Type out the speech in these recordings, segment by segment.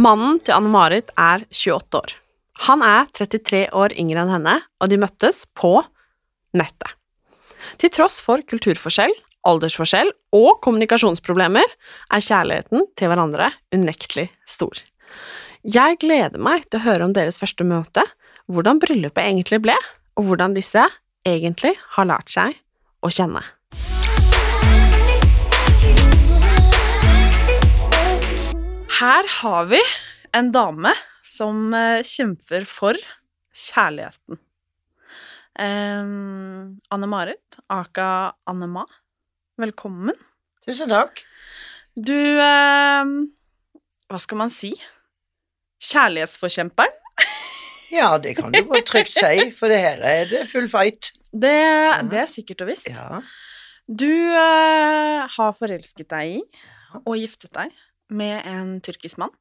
Mannen til Anne-Marit er 28 år. Han er 33 år yngre enn henne, og de møttes på nettet. Til tross for kulturforskjell, aldersforskjell og kommunikasjonsproblemer er kjærligheten til hverandre unektelig stor. Jeg gleder meg til å høre om deres første møte, hvordan bryllupet egentlig ble, og hvordan disse egentlig har lært seg å kjenne. Her har vi en dame som eh, kjemper for kjærligheten. Um, Anne-Marit, aka Anne-Ma, velkommen. Tusen takk. Du um, Hva skal man si? Kjærlighetsforkjemperen. Ja, det kan du godt trygt si, for det her er det full fight. Det, det er sikkert og visst. Ja. Du uh, har forelsket deg i og giftet deg med en tyrkisk mann,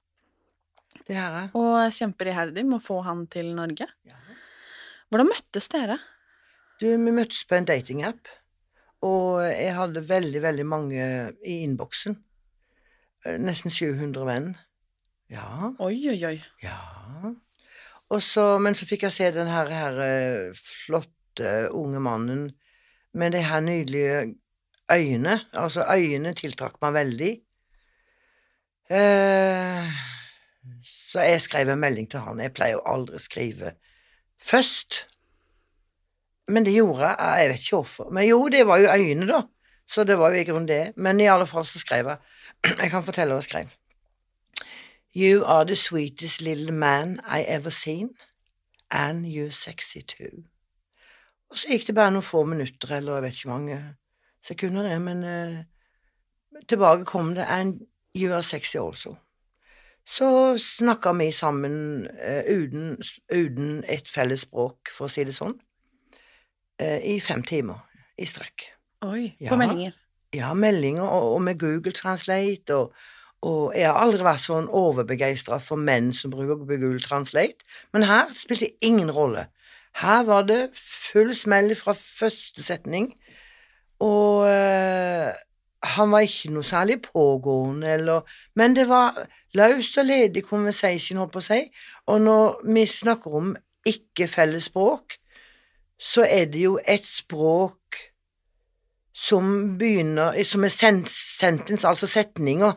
Det er. og kjemper iherdig med å få han til Norge. Ja. Hvordan møttes dere? Du, vi møttes på en datingapp, og jeg hadde veldig, veldig mange i innboksen. Eh, Nesten 700 venn. Ja, Oi, oi, oi. ja. Så, men så fikk jeg se den her, her eh, flotte unge mannen med de her nydelige øyne. Altså, øyene tiltrakk meg veldig. Eh, så jeg skrev en melding til han. Jeg pleier jo aldri å skrive først. Men det gjorde jeg. Jeg vet ikke hvorfor. Men jo, det var jo øynene, da. Så det var jo i grunnen det. Men i alle fall så skrev jeg Jeg kan fortelle hva jeg skrev. You are the sweetest little man I ever seen, and you're sexy too. Og så gikk det bare noen få minutter, eller jeg vet ikke hvor mange sekunder, det, men eh, tilbake kom det and you are sexy also. Så snakka vi sammen eh, uten, uten et felles språk, for å si det sånn, eh, i fem timer i strekk. Oi, Ja. På meldinger. Ja, meldinger og, og med Google Translate, og, og jeg har aldri vært sånn overbegeistra for menn som bruker Google Translate, men her spilte det ingen rolle. Her var det full smell fra første setning, og eh, han var ikke noe særlig pågående, eller Men det var løst og ledig conversation, holdt på å si, og når vi snakker om ikke felles språk, så er det jo et språk som begynner Som er sen sentence, altså setninger,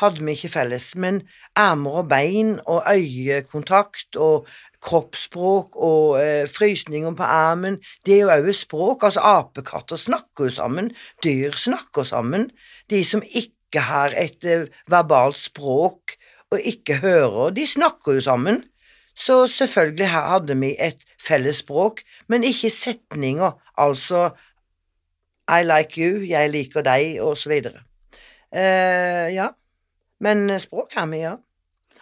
hadde vi ikke felles. Men armer og bein og øyekontakt og kroppsspråk og eh, frysninger på armen, det er jo òg språk. Altså apekatter snakker jo sammen, dyr snakker sammen. De som ikke har et eh, verbalt språk og ikke hører, de snakker jo sammen. Så selvfølgelig her hadde vi et felles språk, men ikke setninger, altså I like you, jeg liker deg, og så videre. Eh, ja. Men språk kan vi, ja.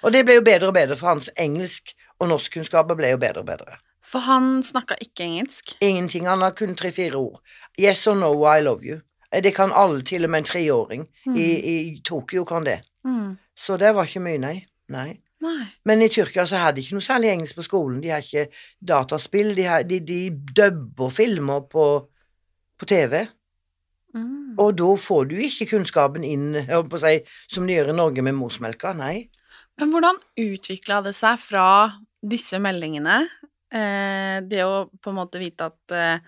Og det ble jo bedre og bedre, for hans engelsk og norskkunnskaper ble jo bedre og bedre. For han snakka ikke engelsk. Ingenting, han har kun tre-fire ord. Yes or no, I love you. Eh, Det kan alle, til og med en treåring. I, I Tokyo kan det. Mm. Så det var ikke mye, nei. nei. Nei. Men i Tyrkia så hadde de ikke noe særlig engelsk på skolen. De har ikke dataspill. De, har, de, de dubber filmer på, på TV. Mm. Og da får du ikke kunnskapen inn, si, som de gjør i Norge med morsmelka. Nei. Men hvordan utvikla det seg fra disse meldingene Eh, det å på en måte vite at eh,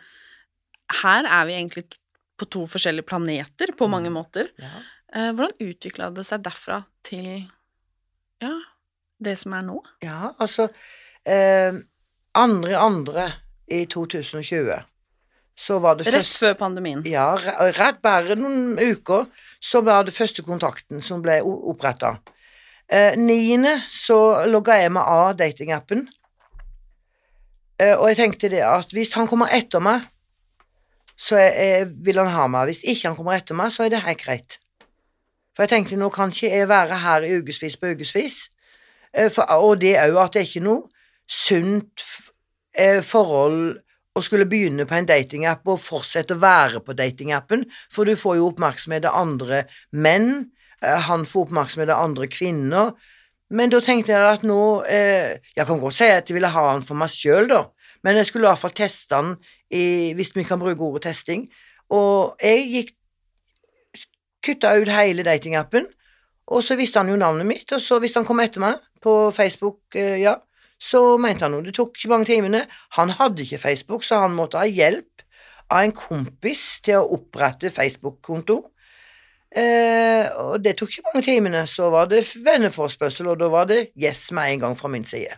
her er vi egentlig på to forskjellige planeter på mange måter. Ja. Eh, hvordan utvikla det seg derfra til ja, det som er nå? Ja, altså eh, Andre andre i 2020 så var det Rett først- før pandemien. Ja, rett bare noen uker så var det første kontakten som ble oppretta. Eh, niende så logga jeg meg av datingappen, eh, og jeg tenkte det at hvis han kommer etter meg, så jeg, jeg vil han ha meg. Hvis ikke han kommer etter meg, så er det helt greit. For jeg tenkte nå kan ikke jeg være her i ukevis på ukevis, eh, og det jo at det er ikke noe sunt eh, forhold å skulle begynne på en datingapp og fortsette å være på datingappen, for du får jo oppmerksomhet av andre menn, eh, han får oppmerksomhet av andre kvinner, men da tenkte jeg at nå eh, Jeg kan godt si at jeg ville ha han for meg sjøl, da, men jeg skulle i hvert fall teste han i, hvis vi kan bruke ordet testing, og jeg gikk kutta ut hele datingappen, og så visste han jo navnet mitt, og så hvis han kom etter meg på Facebook, eh, ja, så mente han jo det tok mange timene. Han hadde ikke Facebook, så han måtte ha hjelp av en kompis til å opprette Facebook-konto. Eh, og det tok ikke mange timene, så var det venneforspørsel, og da var det yes med en gang fra min side.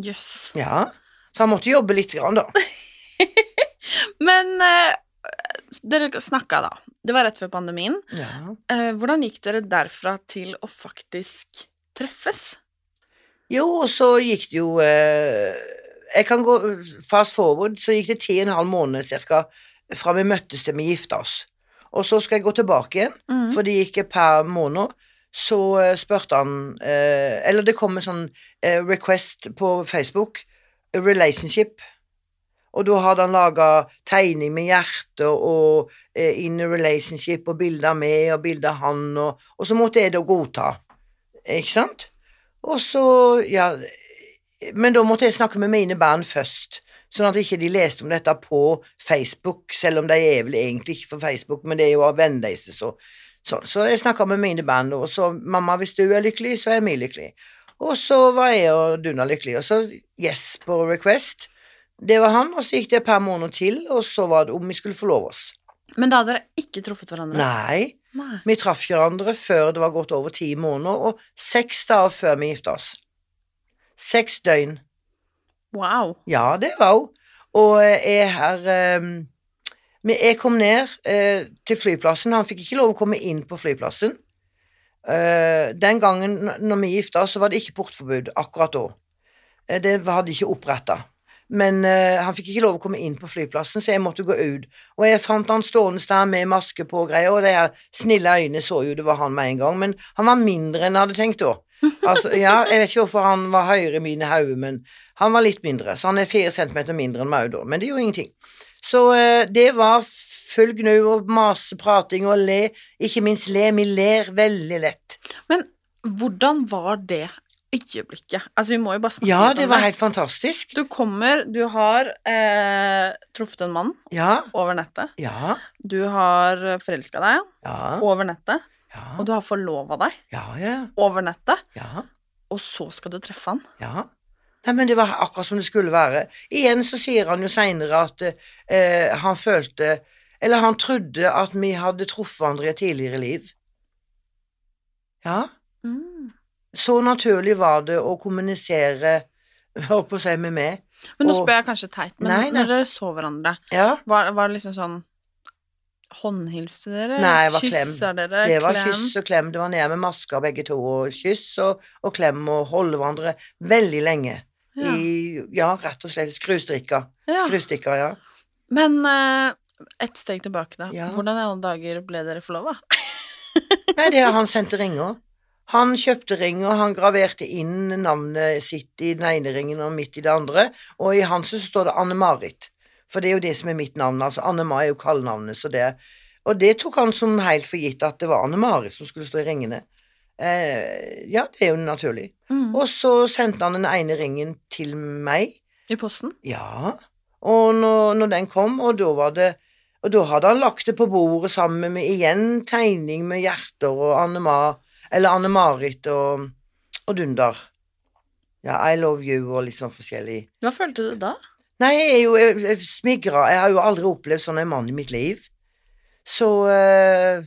Jøss. Ja, så han måtte jobbe litt, grann, da. Men eh, dere snakka da. Det var rett før pandemien. Ja. Eh, hvordan gikk dere derfra til å faktisk treffes? Jo, og så gikk det jo eh, Jeg kan gå fast forward, så gikk det ti og en halv måned cirka fra vi møttes til vi gifta oss. Og så skal jeg gå tilbake igjen, mm. for det gikk et par måneder. Så eh, spurte han eh, Eller det kom en sånn request på Facebook, relationship. Og da hadde han laga tegning med hjerte og eh, in a relationship og bilder av meg og bilder av han, og, og så måtte jeg da godta. Ikke sant? Og så, ja Men da måtte jeg snakke med mine barn først, sånn at ikke de leste om dette på Facebook, selv om de er vel egentlig ikke for Facebook, men det er jo av vennløse, så så. Så jeg snakka med mine barn, og så 'Mamma, hvis du er lykkelig, så er vi lykkelig'. Og så var jeg og Duna lykkelig, og så yes på request. Det var han, og så gikk det et par måneder til, og så var det om vi skulle forlove oss. Men da hadde dere ikke truffet hverandre? Nei, Nei. vi traff hverandre før det var gått over ti måneder, og seks dager før vi gifta oss. Seks døgn. Wow. Ja, det var hun. Og eh, jeg her um, Jeg kom ned uh, til flyplassen. Han fikk ikke lov å komme inn på flyplassen. Uh, den gangen når vi gifta oss, så var det ikke portforbud akkurat da. Uh, det hadde de ikke oppretta. Men uh, han fikk ikke lov å komme inn på flyplassen, så jeg måtte gå ut. Og jeg fant han stående der med maske på og greier, og de her snille øynene så jo det var han med en gang, men han var mindre enn jeg hadde tenkt da. Altså, ja, jeg vet ikke hvorfor han var høyere i mine hauger, men han var litt mindre, så han er fire centimeter mindre enn meg da, men det gjorde ingenting. Så uh, det var full gnu og masse prating og le, ikke minst le, vi ler veldig lett. Men hvordan var det øyeblikket? Altså, vi må jo bare snakke Ja, litt det om var helt fantastisk. Du kommer, du har eh, truffet en mann Ja, over nettet. ja, Du har forelska deg ja, over nettet. ja, Og du har forlova deg ja, ja, over nettet. ja. Og så skal du treffe han. Ja. Nei, men det var akkurat som det skulle være. Igjen så sier han jo seinere at eh, han følte Eller han trodde at vi hadde truffet hverandre i et tidligere liv. Ja. Mm. Så naturlig var det å kommunisere holdt på å si med meg. Men nå Og- spør jeg kanskje teit, men Nei, nei. når dere så hverandre, Ja. var, var det liksom sånn Håndhilste dere? Nei, det var klem. Dere? Det var klem? kyss og klem. Det var ned med masker begge to, og kyss og, og klem og holde hverandre veldig lenge. Ja. I, ja, rett og slett skrustrikker. Ja. Skrustikker, ja. Men uh, ett steg tilbake, da. Hvordan i alle dager ble dere forlova? Nei, det er han sendte ringer. Han kjøpte ringer, han graverte inn navnet sitt i den ene ringen og midt i det andre, og i hans så står det Anne-Marit. For det er jo det som er mitt navn, altså Anne-Ma er jo kallenavnet, så det Og det tok han som helt for gitt at det var Anne-Marit som skulle stå i ringene. Eh, ja, det er jo naturlig. Mm. Og så sendte han den ene ringen til meg. I posten? Ja, og når, når den kom, og da var det Og da hadde han lagt det på bordet sammen med igjen tegning med hjerter og Anne-Ma, eller Anne-Marit og, og Dunder. Ja, I love you og litt sånn forskjellig. Hva følte du da? Nei, jeg er jo jeg- jeg smigra. Jeg har jo aldri opplevd sånn en mann i mitt liv. Så øh,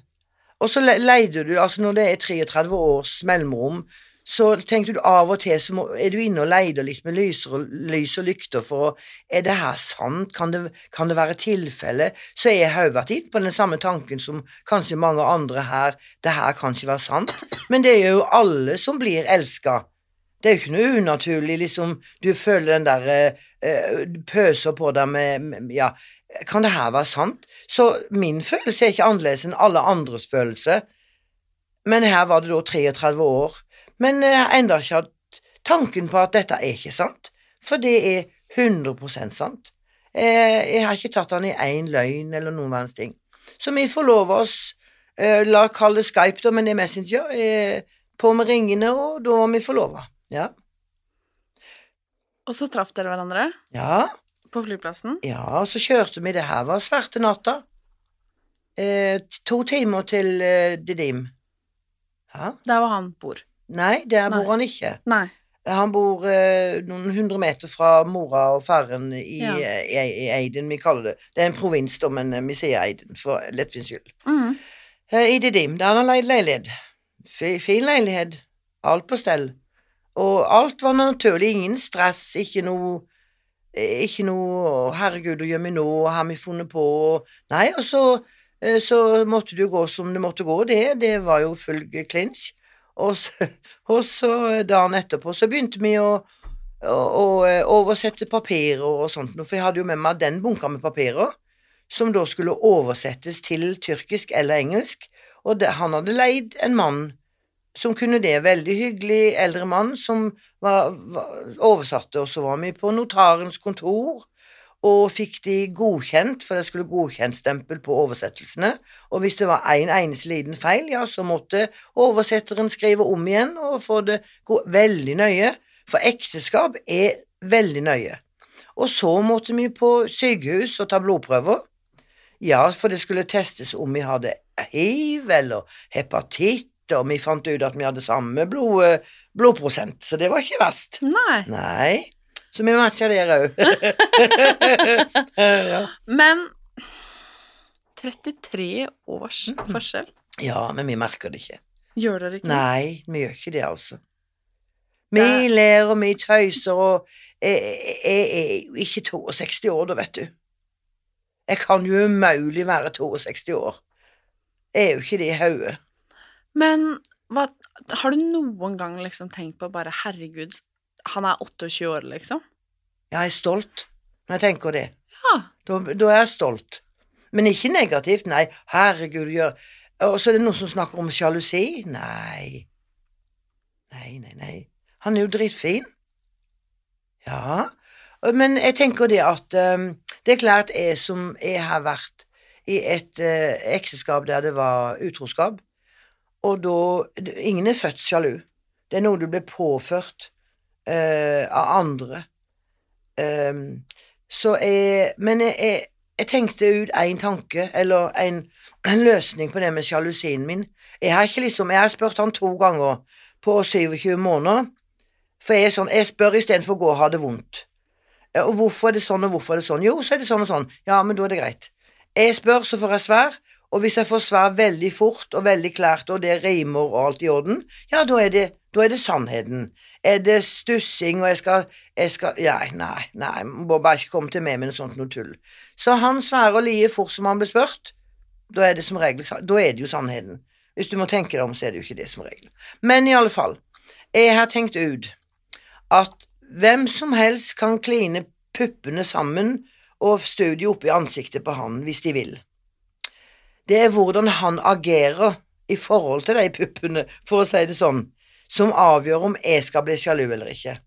Og så leide du, altså når det er 33 års mellomrom, så tenkte du av og til så må, er du inne og leider litt med lys og, lys og lykter for å Er det her sant? Kan det, kan det være tilfelle? Så jeg har vært inn på den samme tanken som kanskje mange andre her. Det her kan ikke være sant. Men det er jo alle som blir elska. Det er jo ikke noe unaturlig, liksom. Du føler den der eh, eh, pøser på deg med Ja, kan det her være sant? Så min følelse er ikke annerledes enn alle andres følelse. Men her var det da 33 år. Men jeg har ennå ikke hatt tanken på at dette er ikke sant. For det er 100 sant. Eh, Jeg har ikke tatt han i én løgn eller noen verdens ting. Så vi forlover oss, la la kalle det Skype, da, men det er Messenger, eh, på med ringene, og da var vi forlova. Ja. Og så traff dere hverandre ja. på flyplassen. Ja, og så kjørte vi det her var svarte natta. Eh, to timer til eh, Didim. Ja. Der hvor han bor. Nei, der Nei. bor han ikke. Nei. Han bor eh, noen hundre meter fra mora og faren i, Ja. i, i Eiden, vi kaller det. Det er en provins, da, men eh, vi sier Eiden for lettvins skyld. Mm. Eh, I Didim, der har han leid leilighet. Fi- Fin leilighet. Alt på stell. Og alt var naturlig. Ingen stress, ikke noe eh, Ikke noe 'herregud, hva gjør vi nå', 'har vi funnet på' Nei, og så, eh, så måtte det jo gå som det måtte gå, det. Det var jo full klinsj. Og så, og så dagen etterpå så begynte vi å, å, å eh, oversette papirer og sånt, for jeg hadde jo med meg den bunka med papirer, som da skulle oversettes til tyrkisk eller engelsk, og det, han hadde leid en mann som kunne det, veldig hyggelig eldre mann som var, var, oversatte, og så var vi på notarens kontor, og fikk de godkjent, for det skulle godkjentstempel på oversettelsene, og hvis det var en eneste liten feil, ja, så måtte oversetteren skrive om igjen og få det gå veldig nøye, for ekteskap er veldig nøye. Og så måtte vi på sykehus og ta blodprøver. Ja, for det skulle testes om vi hadde hiv eller hepatitt, og vi fant ut at vi hadde samme blod, blodprosent, så det var ikke verst. Nei. Nei, så vi matcher der òg. ja. Men 33 års forskjell. ja, men vi merker det ikke. Gjør dere ikke det? Nei, vi gjør ikke det, altså. Vi ler og vi tøyser og jeg, jeg er jo ikke 62 år, da, vet du. Jeg kan jo umulig være 62 år. Jeg er jo ikke det i hodet. Men hva, har du noen gang liksom tenkt på bare herregud, han er 28 år, liksom? Jeg er stolt når jeg tenker det. Ja. Da, da er jeg stolt. Men ikke negativt, nei. Herregud, gjør Og så er det noen som snakker om sjalusi. Nei. Nei, nei, nei. Han er jo dritfin. Ja. Men jeg tenker det at um, Det er klart jeg som jeg har vært i et uh, ekteskap der det var utroskap, og da Ingen er født sjalu. Det er noe du blir påført uh, av andre. Um, så jeg Men jeg, jeg, jeg tenkte ut en tanke, eller en, en løsning på det med sjalusien min. Jeg har ikke liksom Jeg har spurt han to ganger på 27 måneder. For jeg er sånn Jeg spør istedenfor å gå og ha det vondt. Og hvorfor er det sånn, og hvorfor er det sånn? Jo, så er det sånn og sånn. Ja, men da er det greit. Jeg spør, så får jeg svar. Og hvis jeg får svar veldig fort og veldig klart, og det rimer og alt i orden, ja, da er det, da er det sannheten. Er det stussing, og jeg skal, jeg skal ja, Nei, nei, må bare ikke komme til meg med noe sånt noe tull. Så han sverger og lier fort som han ble spurt. Da er det som regel Da er det jo sannheten. Hvis du må tenke deg om, så er det jo ikke det som regel. Men i alle fall, jeg har tenkt ut at hvem som helst kan kline puppene sammen og studie oppi ansiktet på han hvis de vil. Det er hvordan han agerer i forhold til de puppene, for å si det sånn, som avgjør om jeg skal bli sjalu eller ikke.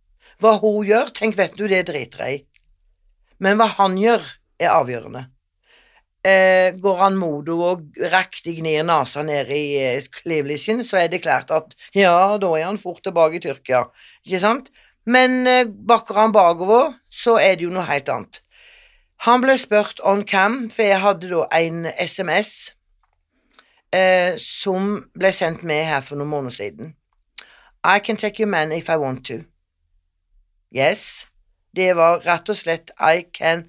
Hva hun gjør, tenk, vet du, det driter jeg. Men hva han gjør, er avgjørende. Eh, går han modo og riktig gnir nesa ned i eh, klivlisjen, så er det klart at ja, da er han fort tilbake i Tyrkia, ikke sant? Men eh, bakker han bakover, så er det jo noe helt annet. Han ble spurt on cam, for jeg hadde da en SMS eh, som ble sendt med her for noen måneder siden. I can take your man if I want to. Yes. Det var rett og slett I can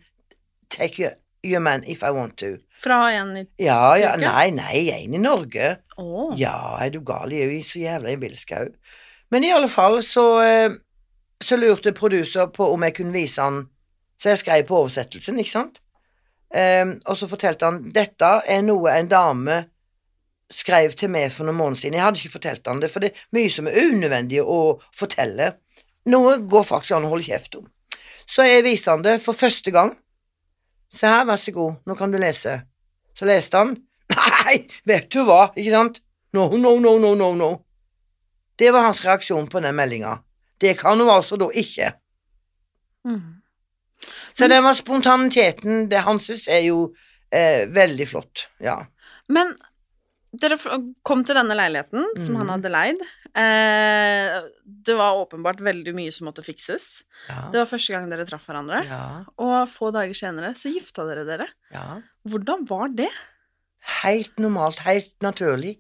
take your, your man if I want to. Fra en i Ja, ja, nei, nei, en i Norge. Oh. Ja, er du gal? Jeg er jo så jævla innbilsk òg. Men i alle fall så, eh, så lurte producer på om jeg kunne vise han Så jeg skrev på oversettelsen, ikke sant? Um, og så fortalte han dette er noe en dame skrev til meg for noen måneder siden. Jeg hadde ikke fortalt han det, for det er mye som er unødvendig å fortelle. Noe går faktisk an å holde kjeft om. Så jeg viste han det for første gang. Se her, vær så god, nå kan du lese. Så leste han. Nei, vet du hva, ikke sant? No, no, no, no, no, no. Det var hans reaksjon på den meldinga. Det kan hun altså da ikke. Mm. Så den var spontaniteten, det hanses, er jo eh, veldig flott, ja. Men dere kom til denne leiligheten som han Mhm. hadde leid. Eh, det var åpenbart veldig mye som måtte fikses. Ja, Det var første gang dere traff hverandre. ja, Og få dager senere så gifta dere dere. ja. Hvordan var det? Helt normalt, helt naturlig.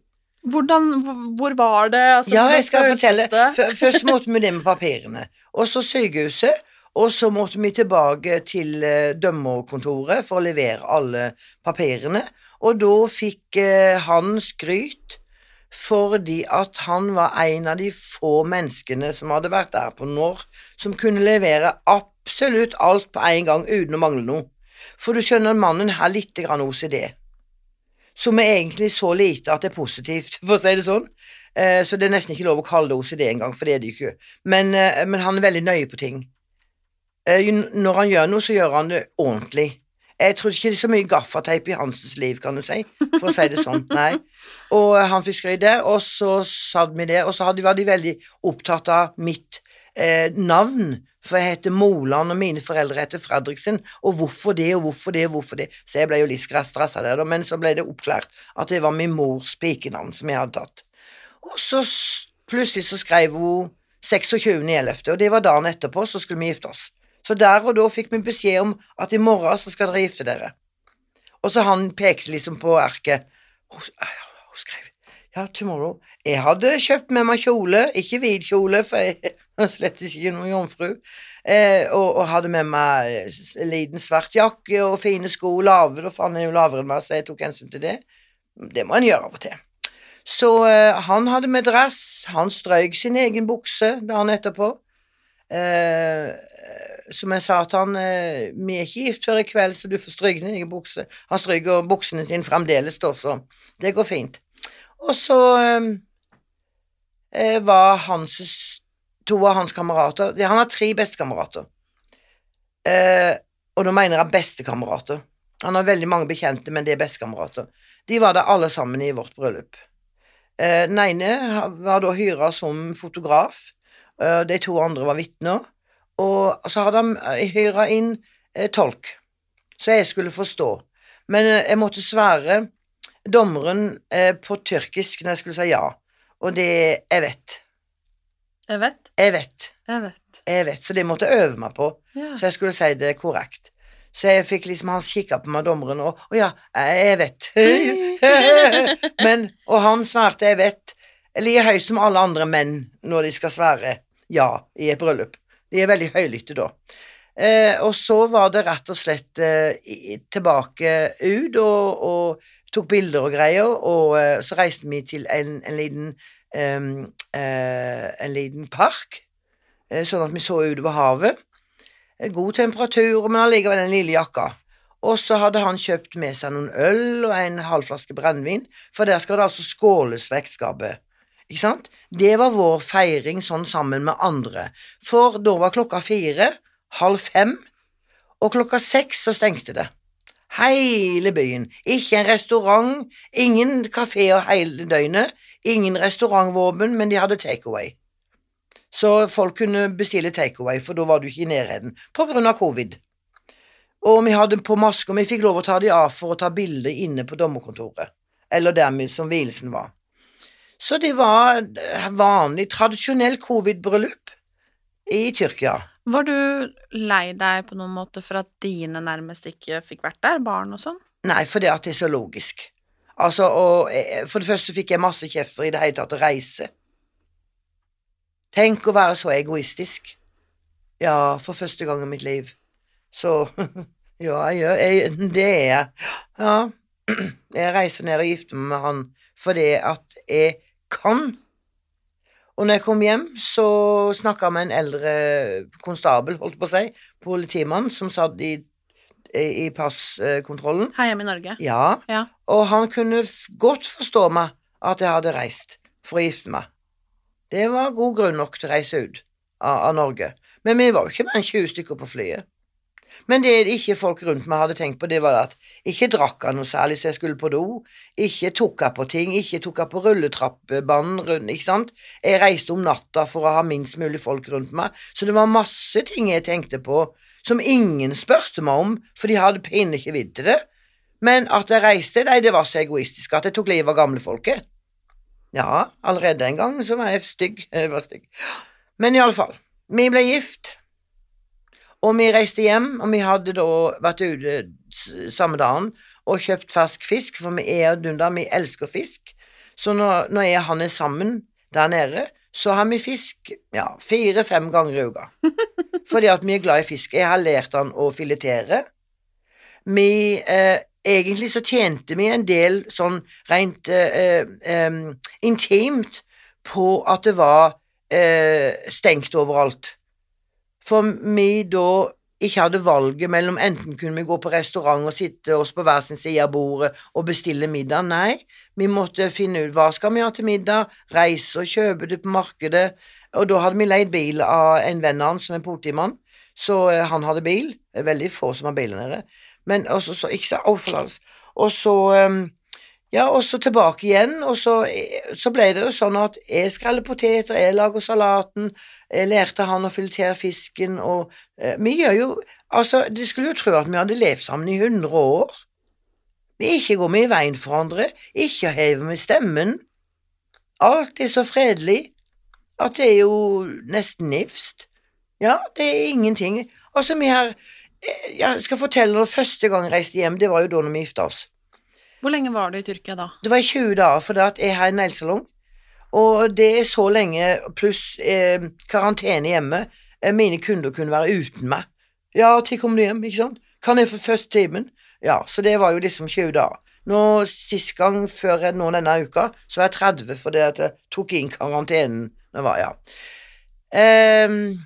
Hvordan, hvor- hvor var det? Altså, Ja, jeg skal fortelle. Først måtte vi det med papirene. Og så sykehuset. Og så måtte vi tilbake til eh, dømmerkontoret for å levere alle papirene. Og da fikk eh, han skryt fordi at han var en av de få menneskene som hadde vært der på når, som kunne levere absolutt alt på en gang uten å mangle noe. For du skjønner, mannen har litt grann OCD som er egentlig så lite at det er positivt, for å si det sånn. Eh, så det er nesten ikke lov å kalle det OCD engang, for det er det ikke. Men, eh, men han er veldig nøye på ting. Når han gjør noe, så gjør han det ordentlig. Jeg trodde ikke det er så mye gaffateip i Hansens liv, kan du si, for å si det sånn. Nei. Og han fikk skryt det, og så satt vi der, og så var de veldig opptatt av mitt eh, navn, for jeg heter Moland, og mine foreldre heter Fredriksen, og hvorfor det, og hvorfor det, og hvorfor det. Så jeg ble jo litt stressa der, men så ble det oppklart at det var min mors pikenavn som jeg hadde tatt. Og så plutselig så skrev hun 26.11., og det var dagen etterpå, så skulle vi gifte oss. Så der og da fikk vi beskjed om at i morgen så skal dere gifte dere. Og så han pekte liksom på arket. Hun, skrev ja, tomorrow. Jeg hadde kjøpt med meg kjole, ikke hvit kjole, for jeg var slett ikke noen jomfru, eh, og, og hadde med meg en liten svart jakke og fine sko, lave, da, for jeg er jo lavere enn meg, så jeg tok hensyn til det. Det må en gjøre av og til. Så eh, han hadde med dress, han strøyk sin egen bukse dagen etterpå. Eh, som jeg sa til han, eh, vi er ikke gift før i kveld, så du får stryke din egen bukser. Han stryker buksene sine fremdeles, da, så det går fint. Og så eh, eh, var hans to av hans kamerater Han har tre bestekamerater. Eh, og da mener jeg bestekamerater. Han har veldig mange bekjente, men det er bestekamerater. De var der alle sammen i vårt bryllup. Eh, den ene var da hyra som fotograf, eh, de to andre var vitner, og så hadde han eh, hyra inn eh, tolk, så jeg skulle forstå. Men eh, jeg måtte svære dommeren eh, på tyrkisk når jeg skulle si ja, og det jeg vet. Jeg vet. Jeg vet. Jeg vet. Jeg vet, så det måtte jeg øve meg på, Ja. så jeg skulle si det korrekt. Så jeg fikk liksom Han kikka på meg, dommeren, og Å ja, jeg vet. Men Og han svarte 'jeg vet', like høyt som alle andre menn når de skal svære ja i et bryllup. De er veldig høylytte da. Eh, og så var det rett og slett eh, tilbake ut og, og tok bilder og greier, og eh, så reiste vi til en, en liten eh, en liten park, eh, sånn at vi så utover havet. Eh, God temperatur, men allikevel den lille jakka. Og så hadde han kjøpt med seg noen øl og en halv flaske brennevin, for der skal det altså skåles ved ekteskapet. Ikke sant? Det var vår feiring sånn sammen med andre, for da var klokka fire, halv fem, og klokka seks så stengte det. Hele byen. Ikke en restaurant, ingen kafeer hele døgnet, ingen restaurantvåpen, men de hadde takeaway. Så folk kunne bestille takeaway, for da var du ikke i nærheten, på grunn av covid. Og vi hadde på masker, vi fikk lov å ta de av for å ta bilde inne på dommerkontoret, eller der som vielsen var. Så det var vanlig, tradisjonell covid-bryllup i Tyrkia. Var du lei deg på noen måte for at dine nærmest ikke fikk vært der, barn og sånn? Nei, for det at det er så logisk. Altså, og eh, For det første fikk jeg masse kjeft for i det hele tatt å reise. Tenk å være så egoistisk. Ja, for første gang i mitt liv. Så ja, jeg gjør jeg, Det er jeg. Ja. Jeg reiser ned og gifter meg med han fordi at jeg kan. Og når jeg kom hjem, så snakka jeg med en eldre konstabel, holdt på å si, politimann, som satt i, i passkontrollen. Her hjemme i Norge. Ja, Ja. og han kunne godt forstå meg at jeg hadde reist for å gifte meg. Det var god grunn nok til å reise ut av, av Norge. Men vi var jo ikke mer enn 20 stykker på flyet. Men det ikke folk rundt meg hadde tenkt på, det var at ikke drakk jeg noe særlig så jeg skulle på do, ikke tok jeg på ting, ikke tok jeg på rulletrappebanen rundt, ikke sant. Jeg reiste om natta for å ha minst mulig folk rundt meg, så det var masse ting jeg tenkte på som ingen spurte meg om, for de hadde pinlig ikke vidd til det. Men at jeg reiste, nei, det var så egoistisk at jeg tok livet av gamlefolket. Ja, allerede en gang så var jeg stygg. Jeg var stygg. Men iallfall, vi ble gift. Og vi reiste hjem, og vi hadde da vært ute samme dagen og kjøpt fersk fisk, for vi er og dunder, vi elsker fisk. Så når, når jeg og han er sammen der nede, så har vi fisk ja, fire-fem ganger i uka. Fordi at vi er glad i fisk. Jeg har lært han å filetere. Vi eh, Egentlig så tjente vi en del sånn rent eh, eh, intimt på at det var eh, stengt overalt. For vi da ikke hadde valget mellom enten kunne vi gå på restaurant og sitte oss på hver sin side av bordet og bestille middag, nei, vi måtte finne ut hva skal vi ha til middag, reise og kjøpe det på markedet, og da hadde vi leid bil av en venn av han som er politimann, så eh, han hadde bil, det er veldig få som har bil nede, men også, så, ikke så, forlatelse, og så, eh, ja, og så tilbake igjen, og så, så ble det jo sånn at jeg skreller poteter, jeg lager salaten, jeg lærte han å filetere fisken, og eh, vi gjør jo Altså, de skulle jo tro at vi hadde levd sammen i 100 år. Vi ikke går vi i veien for hverandre, ikke hever vi stemmen. Alt er så fredelig at det er jo nesten nifst. Ja, det er ingenting. Altså, vi har eh, Jeg skal fortelle når første gang jeg reiste hjem, det var jo da når vi gifta oss. Hvor lenge var du i Tyrkia da? Det var 20 dager, for at jeg har en neglesalong, og det er så lenge pluss eh, karantene hjemme. Eh, mine kunder kunne være uten meg. Ja, til kommer du hjem, ikke sant? Kan jeg få første timen? Ja, så det var jo liksom 20 dager. Nå, Sist gang før nå denne uka, så var jeg 30 fordi at jeg tok inn karantenen. Det var, ja. Um,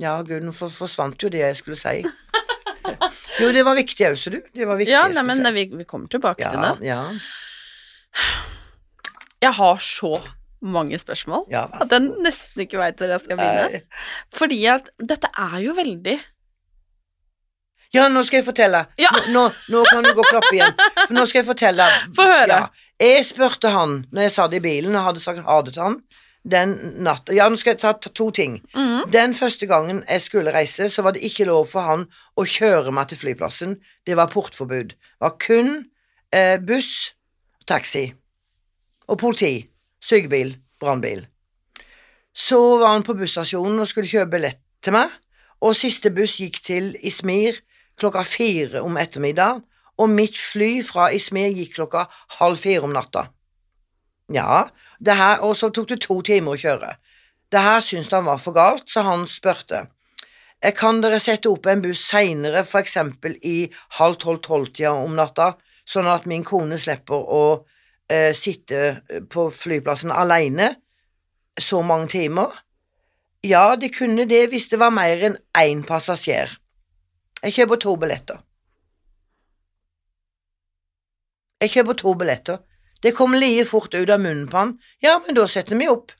ja, gud, nå forsvant jo det jeg skulle si. Jo, det var viktig du. Det var viktig Ja, nei, men vi, vi kommer tilbake ja, til det. Ja, Jeg har så mange spørsmål ja, at jeg nesten ikke veit hvor jeg skal begynne. Fordi at dette er jo veldig Ja, nå skal jeg fortelle. Ja. Nå, nå kan du gå og klappe igjen. For nå skal jeg fortelle. Få høre. Ja. Jeg spurte han når jeg satt i bilen og hadde sagt ha det til han den natta Ja, nå skal jeg ta, ta to ting. Mm. Den første gangen jeg skulle reise, så var det ikke lov for han å kjøre meg til flyplassen. Det var portforbud. Det var kun eh, buss, taxi og politi, sykebil, brannbil. Så var han på busstasjonen og skulle kjøpe billett til meg, og siste buss gikk til Ismir klokka fire om ettermiddagen, og mitt fly fra Ismir gikk klokka halv fire om natta. Ja, her, og så tok det to timer å kjøre. Det her syntes han var for galt, så han spurte. «Eh, Kan dere sette opp en buss seinere, for eksempel i halv tolv-tolv-tida om natta, sånn at min kone slipper å eh, sitte på flyplassen alene så mange timer? Ja, de kunne det hvis det var mer enn én passasjer. Jeg kjøper to billetter. Jeg kjøper to billetter. Det kom like fort ut av munnen på han. Ja, men da setter vi opp.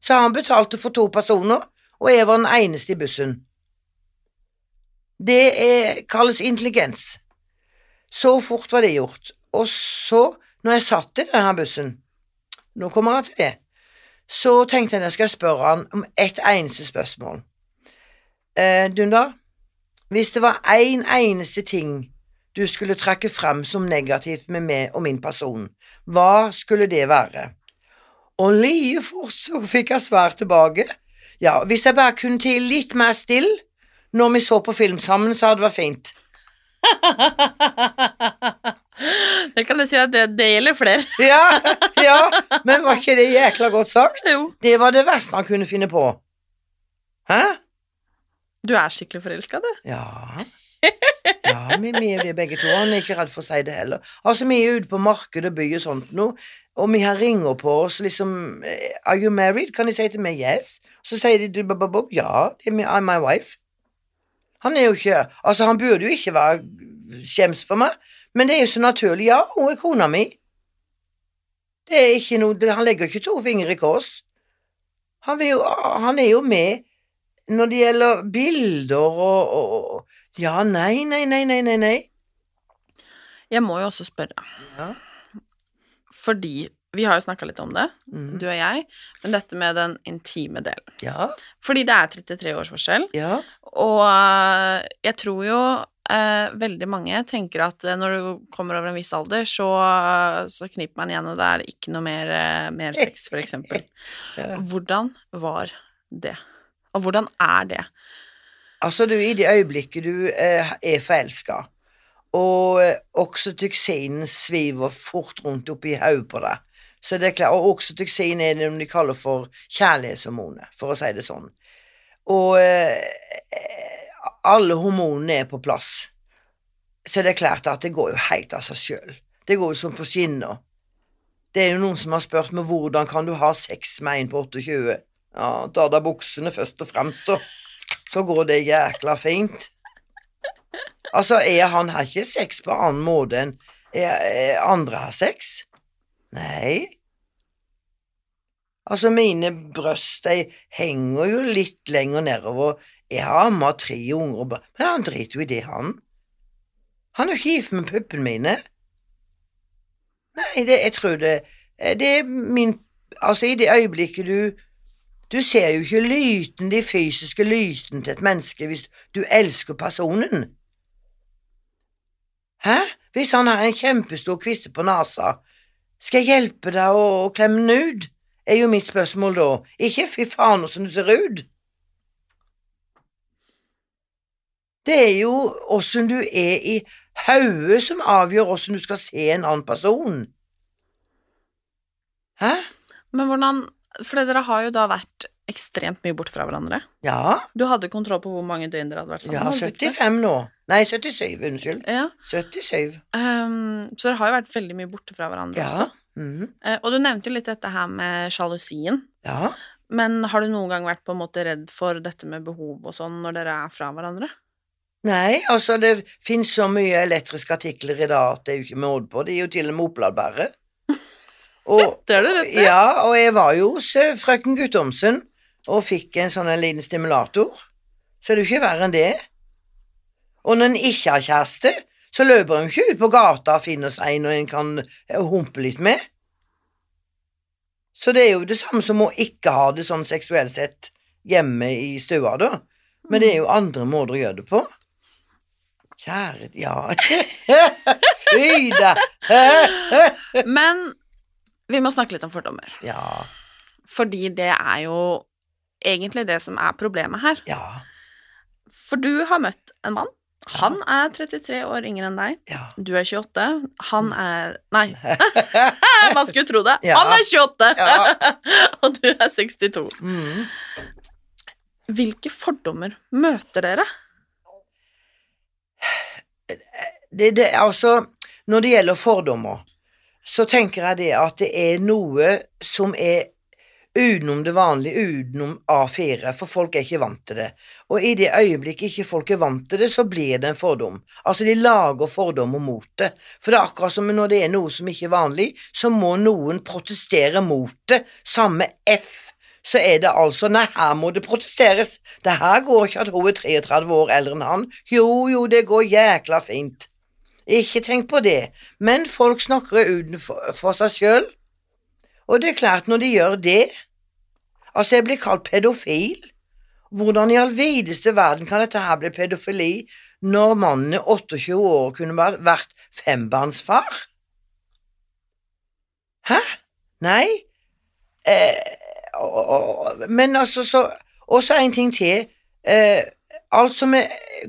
Så han betalte for to personer, og jeg var den eneste i bussen. Det er, kalles intelligens. Så fort var det gjort. Og så, når jeg satt i denne bussen, nå kommer jeg til det, så tenkte jeg jeg skal spørre han om ett eneste spørsmål. Eh, Dundar, hvis det var én en eneste ting du skulle trekke frem som negativt med meg og min person, hva skulle det være? Og like fort så fikk jeg svar tilbake. Ja, hvis jeg bare kunne til litt mer stille når vi så på film sammen, så hadde det vært fint. Det kan jeg si at det, det gjelder flere. Ja, ja, men var ikke det jækla godt sagt? Jo. Det var det verste han kunne finne på. Hæ? Du er skikkelig forelska, du. Ja. Ja, vi, er det begge to. Han er ikke redd for å si det heller. Altså, vi er ute på markedet og by og sånt nå, og vi har ringer på oss liksom eh, Are you married? Kan de si til meg yes? Så sier de ja, I'm my wife. Han er jo ikke Altså, han burde jo ikke være skjems for meg, men det er jo så naturlig. Ja, hun er kona mi. Det er ikke noe Han legger ikke to fingre i kors. Han, jo, han er jo med når det gjelder bilder og, og Ja, nei, nei, nei, nei, nei. nei. Jeg må jo også spørre, Ja. fordi vi har jo snakka litt om det, mm. du og jeg, men dette med den intime delen. Ja, Fordi det er 33 års forskjell, ja. og øh, jeg tror jo eh, veldig mange tenker at eh, når du kommer over en viss alder, så, så kniper man igjen, og det er ikke noe mer, eh, mer sex, for eksempel. Hvordan var det? Og hvordan er det? Altså, du, i det øyeblikket du eh, er forelska, og eh, oksytocinen sviver fort rundt oppi hodet på deg, så det er klart, og oksytoksin er det de kaller for kjærlighetshormonet, for å si det sånn. Og eh, alle hormonene er på plass, så det er klart at det går jo helt av seg sjøl. Det går jo som på skinner. Det er jo noen som har spurt meg hvordan kan du ha sex med en på 28? Ja, ta av deg buksene først og fremst, da. Så går det jækla fint. Altså, er han har ikke sex på annen måte enn andre har sex? Nei. Altså, mine bryst, de henger jo litt lenger nedover. Jeg har amma tre unger, men han driter jo i det, han. Han er jo ikke gift med puppene mine. Nei, det, jeg tror det Det er min Altså, i det øyeblikket du Du ser jo ikke lyten, de fysiske lyten til et menneske hvis du elsker personen. Hæ? Hvis han har en kjempestor kviste på nesa, skal jeg hjelpe deg å, klemme den ut? Er jo mitt spørsmål da. Ikke fy faen åssen du ser ut. Det er jo åssen du er i hodet som avgjør åssen du skal se en annen person. Hæ? Men hvordan For dere har jo da vært ekstremt mye bort fra hverandre. Ja. Du hadde kontroll på hvor mange døgn dere hadde vært sammen? Ja, hadde du ikke det? 75 nå. Nei, 77, unnskyld. Ja. 77. Um, så dere har jo vært veldig mye borte fra hverandre Ja. også. Mm. Og du nevnte jo litt dette her med sjalusien. Ja. Men har du noen gang vært på en måte redd for dette med behov og sånn når dere er fra hverandre? Nei, altså, det finnes så mye elektriske artikler i dag at det er jo ikke måte på. De er jo til og med oppladbare. Og, Det er det rett. Ja, og jeg var jo hos eh, frøken Guttormsen og fikk en sånn en liten stimulator. Så er det jo ikke verre enn det. Og når en ikke har kjæreste, så løper en ikke ut på gata og finner seg en og en kan eh, humpe litt med. Så det er jo det samme som å ikke ha det sånn seksuelt sett hjemme i stua, da. Men det er jo andre måter å gjøre det på. Kjære Ja Fy da! Men vi må snakke litt om fordommer. Ja. Fordi det er jo egentlig det som er problemet her. Ja. For du har møtt en mann. Han er 33 år yngre enn deg. Ja. Du er 28. Han er Nei, man skulle tro det. Ja. Han er 28, Ja. og du er 62. Mm. Hvilke fordommer møter dere? Det, det, altså, når det gjelder fordommer, så tenker jeg det at det er noe som er utenom det vanlige, utenom A4, for folk er ikke vant til det. Og i det øyeblikket ikke folk er vant til det, så blir det en fordom. Altså, de lager fordommer mot det. For det er akkurat som når det er noe som ikke er vanlig, så må noen protestere mot det. Samme F. Så er det altså Nei, her må det protesteres. Det her går ikke at hun er 33 år eldre enn han. Jo, jo, det går jækla fint. Ikke tenk på det. Men folk snakker utenfor seg sjøl. Og det er klart, når de gjør det Altså, jeg blir kalt pedofil. Hvordan i all videste verden kan dette her bli pedofili når mannen er 28 år kunne vært fembarnsfar? Hæ? Nei? Eh, og- og- men altså, så Og så en ting til. Eh, alt, som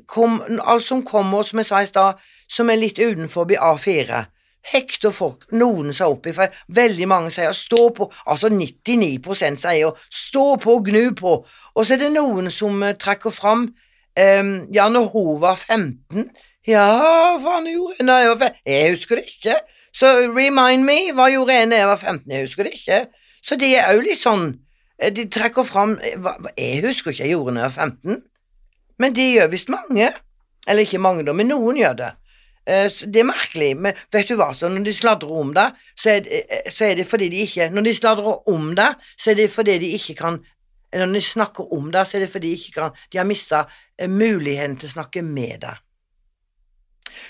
kom, alt som kommer, som jeg sa i stad, som er litt utenfor A4 hekter folk noen seg opp i, for veldig mange sier 'stå på', altså 99% sier 'stå på og gnu på', og så er det noen som eh, trekker fram um, ja, når hun var 15 Ja, hva han gjorde da jeg var 15? Jeg husker det ikke. Så remind me, hva gjorde jeg da jeg var 15? Jeg husker det ikke. Så de er òg litt sånn eh, De trekker fram eh, hva- Jeg husker ikke jeg gjorde da jeg var 15, men de gjør visst mange. Eller ikke mange, da, men noen gjør det. Eh, Det er merkelig, men vet du hva, så når de sladrer om det, så er det, eh, så er det fordi de ikke Når de sladrer om det, så er det fordi de ikke kan Når de snakker om det, så er det fordi de ikke kan De har mista muligheten til å snakke med deg.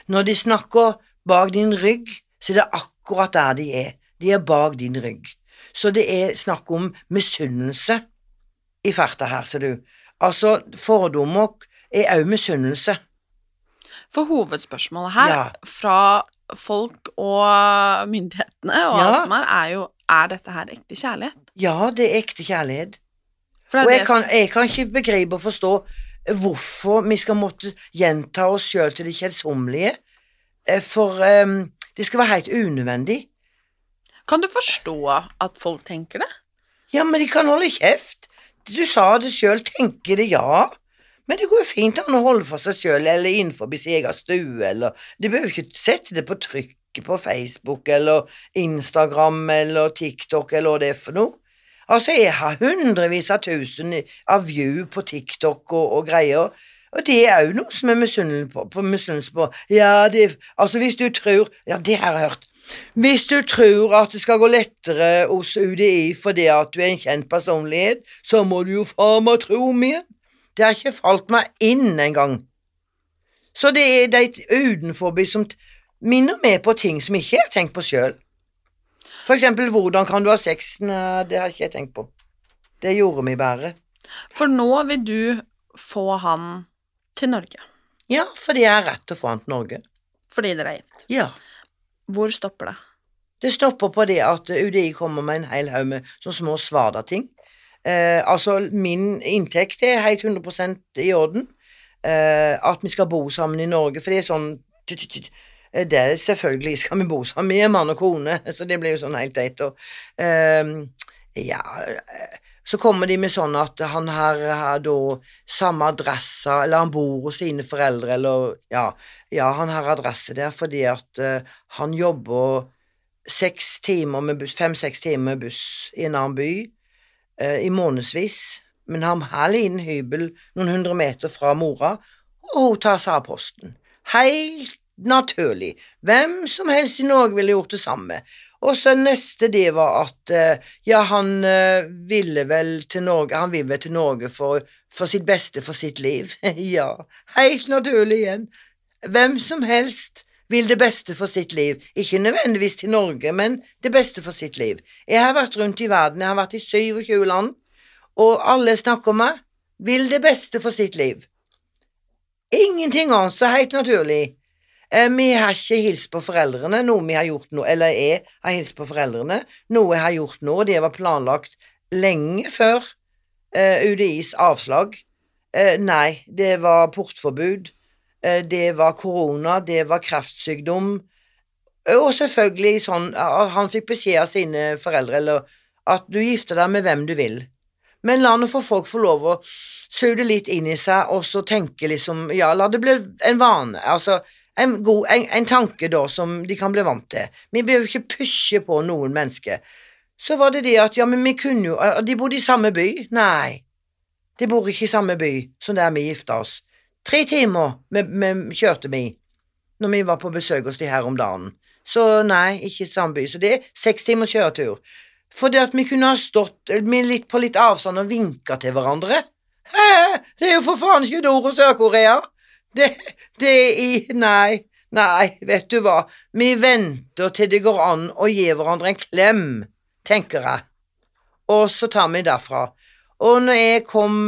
Når de snakker bak din rygg, så er det akkurat der de er. De er bak din rygg. Så det er snakk om misunnelse i farta her, ser du. Altså, fordommer er òg misunnelse. For hovedspørsmålet her, Ja. fra folk og myndighetene og Ja. alt som er, er jo er dette her ekte kjærlighet? Ja, det er ekte kjærlighet. Er Og jeg som... kan, jeg kan ikke begripe og forstå hvorfor vi skal måtte gjenta oss sjøl til det kjedsommelige, Eh, for um, det skal være helt unødvendig. Kan du forstå at folk tenker det? Ja, men de kan holde kjeft. Du sa det sjøl, tenker det, ja. Men det går jo fint an å holde for seg sjøl eller innenfor sin egen stue, eller De behøver ikke sette det på trykk på Facebook eller Instagram eller TikTok eller hva det er for noe. Altså, jeg har hundrevis av tusen av view på TikTok og, og greier, og det er òg noe som er misunnelse på, på, på. Ja, det, altså hvis du tror Ja, det har jeg hørt. Hvis du tror at det skal gå lettere hos UDI fordi at du er en kjent personlighet, så må du jo faen meg tro mye. Det har ikke falt meg inn engang. Så det er de utenforby som minner meg på ting som ikke jeg har tenkt på sjøl. For eksempel, hvordan kan du ha sex? Nei, det har ikke jeg tenkt på. Det gjorde vi bare. For nå vil du få han til Norge, Ja, fordi jeg har rett til å få han til Norge. fordi dere er gift. Ja. Hvor stopper det? Det stopper på det at UDI kommer med en hel haug med sånne små svada-ting. Eh, altså, min inntekt er helt 100 i orden. Eh, at vi skal bo sammen i Norge, for det er sånn eh, det er Selvfølgelig skal vi bo sammen, vi er mann og kone, så det blir jo sånn helt teit. Og, eh, ja eh, Så kommer de med sånn at han her har da samme adresse, eller han bor hos sine foreldre, eller Ja, ja han har adresse der fordi at eh, han jobber fem-seks timer med buss i en annen by eh, i månedsvis, men har en liten hybel noen hundre meter fra mora, og hun tar seg av posten. Helt naturlig. Hvem som helst i Norge ville gjort det samme. Og så neste det var at eh, ja, han eh, ville vel til Norge, han ville vel til Norge for, for sitt beste for sitt liv. ja, helt naturlig igjen. Hvem som helst vil det beste for sitt liv. Ikke nødvendigvis til Norge, men det beste for sitt liv. Jeg har vært rundt i verden, jeg har vært i 27 land, og alle snakker om meg, vil det beste for sitt liv. Ingenting annet, så helt naturlig. Eh, vi har ikke hilst på foreldrene, noe vi har gjort nå, eller jeg har hilst på foreldrene, noe jeg har gjort nå, det var planlagt lenge før eh, UDIs avslag. Eh, nei, det var portforbud, det var korona, det var kreftsykdom, eh, og selvfølgelig sånn, eh, han fikk beskjed av sine foreldre, eller at du gifter deg med hvem du vil. Men la nå få folk få lov å suge litt inn i seg, og så tenke liksom Ja, la det bli en vane. Altså en, god, en, en tanke da som de kan bli vant til. Vi behøver ikke pushe på noen mennesker. Så var det det at ja, men vi kunne jo eh, De bodde i samme by. Nei, de bor ikke i samme by som der vi gifta oss. Tre timer vi, kjørte vi når vi var på besøk hos de her om dagen. Så nei, ikke samme. Så det er seks timers kjøretur. For det at vi kunne ha stått eh, litt på litt avstand og vinka til hverandre. Hæ, det er jo for faen ikke Nord- og Sør-Korea! Det, det er i Nei, nei, vet du hva, vi venter til det går an å gi hverandre en klem, tenker jeg. Og så tar vi derfra. Og når jeg kom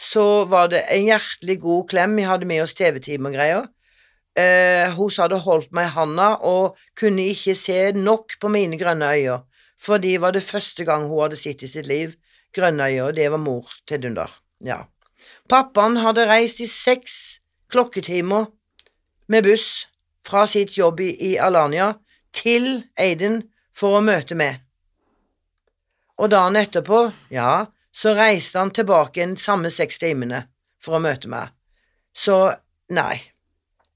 så var det en hjertelig god klem. Vi hadde med oss TV-time og greier. Eh, hun hadde holdt meg i handa og kunne ikke se nok på mine grønne øyne, for det var det første gang hun hadde sett i sitt liv grønne øyne, det var mor til Dunder. Ja. Pappaen hadde reist i seks klokketimer med buss fra sitt jobb i Alanya til Aiden for å møte meg. Og dagen etterpå, ja, så reiste han tilbake igjen samme seks timene for å møte meg. Så nei.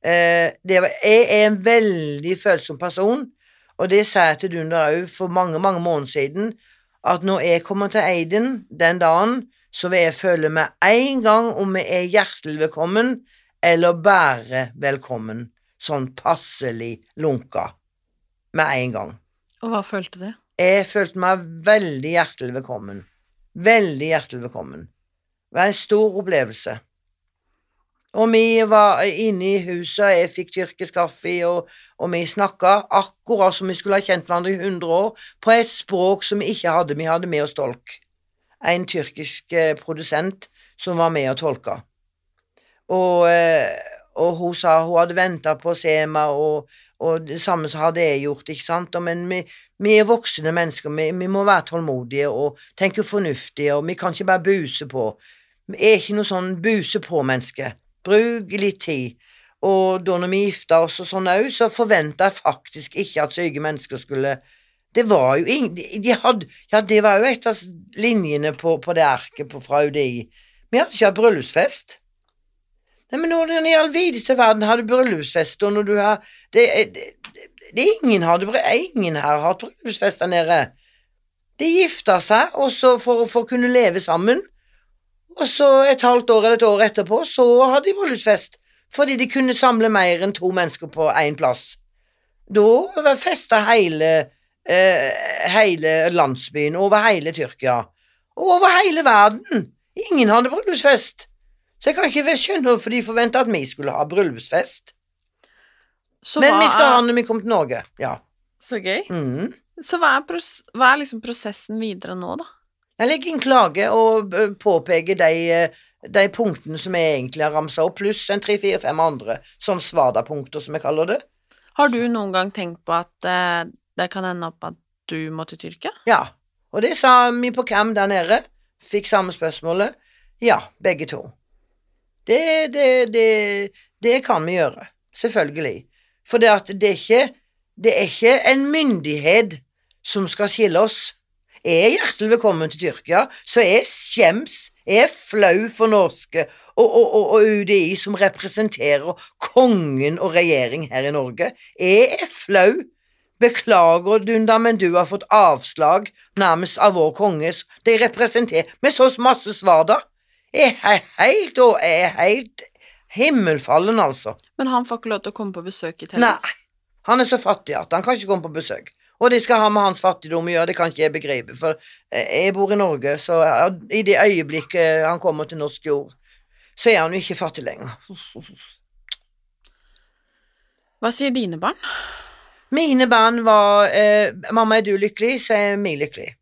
Eh, var, jeg er en veldig følsom person, og det sa jeg til Dunder òg for mange, mange måneder siden, at når jeg kommer til Eiden den dagen, så vil jeg føle med en gang om jeg er hjertelig velkommen eller bare velkommen, sånn passelig lunka, med en gang. Og hva følte du? Jeg følte meg veldig hjertelig velkommen. Veldig hjertelig velkommen. Det var en stor opplevelse. Og vi var inne i huset, jeg fikk tyrkisk kaffe, og, og vi snakka akkurat som vi skulle ha kjent hverandre i 100 år, på et språk som vi ikke hadde. Vi hadde med oss tolk. En tyrkisk eh, produsent som var med og tolka. Og, eh, og hun sa hun hadde venta på å se meg, og, og det samme så hadde jeg gjort, ikke sant. Men vi, vi er voksne mennesker, vi, vi, må være tålmodige og tenke fornuftige, og vi kan ikke bare buse på. Vi er ikke noe sånn buse på-menneske. Bruk litt tid. Og da når vi gifta oss og sånn òg, så forventa jeg faktisk ikke at syke mennesker skulle Det var jo ingen de hadde, Ja, det var jo et av linjene på, på det arket på, fra UDI. Vi hadde ikke hatt bryllupsfest. Nei, men hvordan i all videste verden hadde bryllupsfest, og når du har det, det, det, ingen, hadde, ingen her har bryllupsfest der nede. De gifta seg også for, for å kunne leve sammen, og så et halvt år eller et år etterpå så hadde de bryllupsfest, fordi de kunne samle mer enn to mennesker på én plass. Da festa hele, eh, hele landsbyen, over hele Tyrkia, og over hele verden. Ingen hadde bryllupsfest. Så jeg kan ikke skjønne hvorfor de forventa at vi skulle ha bryllupsfest. Så Men vi skal er... ha når vi kommer til Norge. Ja. Så gøy. Mm. Så hva er, hva er, liksom prosessen videre nå, da? Jeg legger inn klage og påpeker de, de punktene som jeg egentlig har ramsa opp, pluss en tre, fire, fem andre sånn svada-punkter, som jeg kaller det. Har du noen gang tenkt på at eh, det kan ende opp at du må til Tyrkia? Ja, og det sa vi på cam der nede. Fikk samme spørsmålet. Ja, begge to. Det, det, det, det kan vi gjøre. Selvfølgelig. For det, at det, er ikke, det er ikke en myndighet som skal skille oss. Jeg er hjertelig velkommen til Tyrkia, så jeg skjems, jeg er flau for norske og, og, og, og, UDI som representerer kongen og regjering her i Norge. Jeg er flau. Beklager, Dunda, men du har fått avslag nærmest av vår konges De representerer med så masse svar, da er helt og er helt himmelfallen, altså. Men han får ikke lov til å komme på besøk i TV? Nei. Han er så fattig at han kan ikke komme på besøk. Og det skal ha med hans fattigdom å gjøre, det kan ikke jeg begripe, for jeg bor i Norge, så i det øyeblikket han kommer til norsk jord, så er han jo ikke fattig lenger. Hva sier dine barn? Mine barn var eh, 'Mamma, er du lykkelig?' så er vi lykkelig.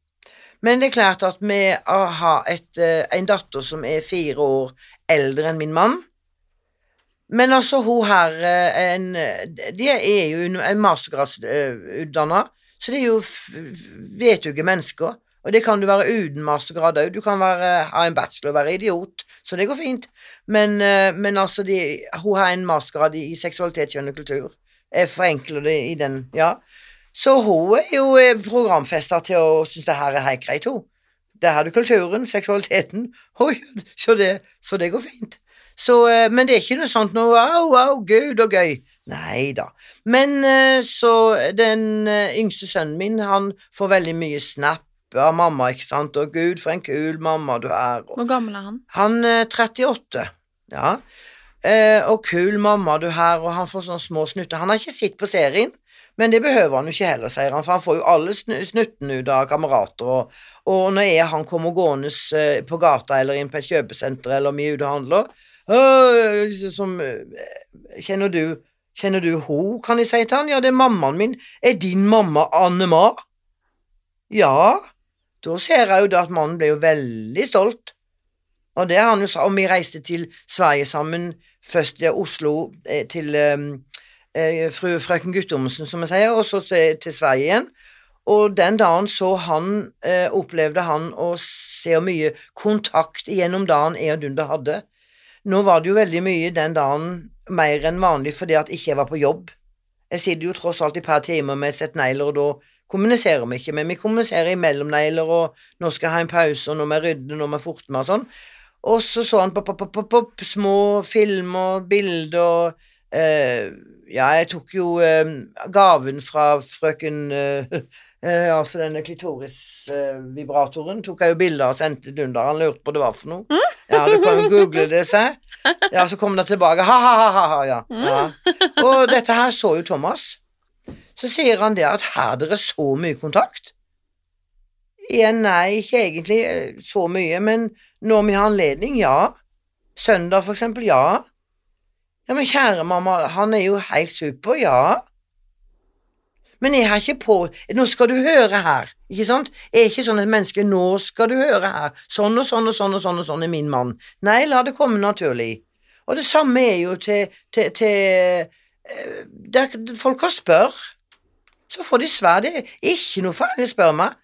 Men det er klart at med å ha et, eh, en datter som er fire år eldre enn min mann Men altså, hun her eh, en, De er jo en mastergradsutdanna, så det er jo vetuge mennesker. Og det kan du være uten mastergrad òg. Du kan være, ha en bachelor og være idiot, så det går fint. Men, eh, men altså, de, hun har en mastergrad i seksualitet, kjønn og kultur. Jeg forenkler det i den, ja. Så hun er jo eh, programfesta til å synes det her er helt greit, hun. Der har du kulturen, seksualiteten, Oi, så det, så det går fint. Så, eh, men det er ikke noe sånt noe wow, wow, gud og gøy. Nei da. Men eh, så den yngste sønnen min, han får veldig mye snap av mamma, ikke sant, og gud, for en kul mamma du er. Hvor gammel er han? Han er 38, ja. og kul mamma du er, og han får sånne små snutter. Han har ikke sett på serien, men det behøver han jo ikke heller, sier han, for han får jo alle snu- snuttene ut av kamerater, og, og når jeg han kommer gående eh, på gata eller inn på et kjøpesenter, eller er ute og handler, som eh, Kjenner du Kjenner du ho, kan jeg si til han? Ja, det er mammaen min. Er din mamma Anne Ma? Ja. Da ser jeg jo da at mannen ble jo veldig stolt. Og det har han jo sagt. og vi reiste til Sverige sammen, først til Oslo, eh, til eh, eh, fru frøken Guttormsen, som jeg sier, og så til, til Sverige igjen. Og den dagen så han, eh, opplevde han å se hvor mye kontakt gjennom dagen jeg og Dunder hadde. Nå var det jo veldig mye den dagen mer enn vanlig fordi at ikke jeg var på jobb. Jeg sitter jo tross alt i par timer med et sett negler, og da kommuniserer vi ikke, men vi kommuniserer imellom negler, og nå skal jeg ha en pause, og nå må jeg rydde, nå må jeg forte meg og sånn. Og så så han på, på, på, på, små filmer, bilder og eh, Ja, jeg tok jo eh, gaven fra frøken eh, eh, Altså denne klitorisvibratoren tok jeg jo bilde av og sendte Dunder. Han lurte på det var for noe. Ja, du kan jo google det, se. Ja, så kom det tilbake. Ha-ha-ha, ja. ja. Og dette her så jo Thomas. Så sier han det at her er det så mye kontakt. Igjen, nei, ikke egentlig så mye, men når vi har anledning, ja. Søndag, for eksempel, ja. Ja, men kjære mamma, han er jo helt super, ja. Men jeg har ikke på Nå skal du høre her, ikke sant? Jeg er ikke sånn et menneske Nå skal du høre her. Sånn og sånn og sånn og sånn og sånn er min mann. Nei, la det komme naturlig. Og det samme er jo til, til, til eh, der, Folk kan spørre. Så får de svar. Det er ikke noe farlig å spørre meg.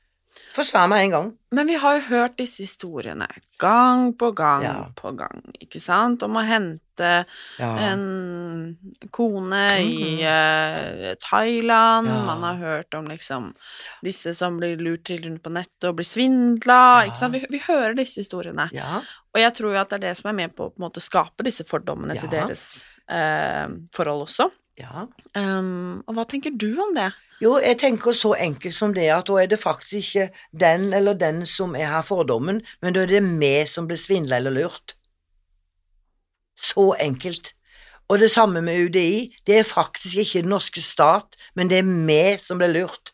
Få meg en gang. Men vi har jo hørt disse historiene gang på gang Ja. på gang, ikke sant, om å hente Ja. en kone i uh, Thailand, Ja. man har hørt om liksom disse som blir lurt til rundt på nettet og blir svindla, ikke sant, vi, vi hører disse historiene. Ja. Og jeg tror jo at det er det som er med på å skape disse fordommene til deres uh, forhold også. ja. Um, og hva tenker du om det? Jo, jeg tenker så enkelt som det at da er det faktisk ikke den eller den som er her fordommen, men da er det vi som blir svindla eller lurt. Så enkelt. Og det samme med UDI. Det er faktisk ikke den norske stat, men det er vi som blir lurt.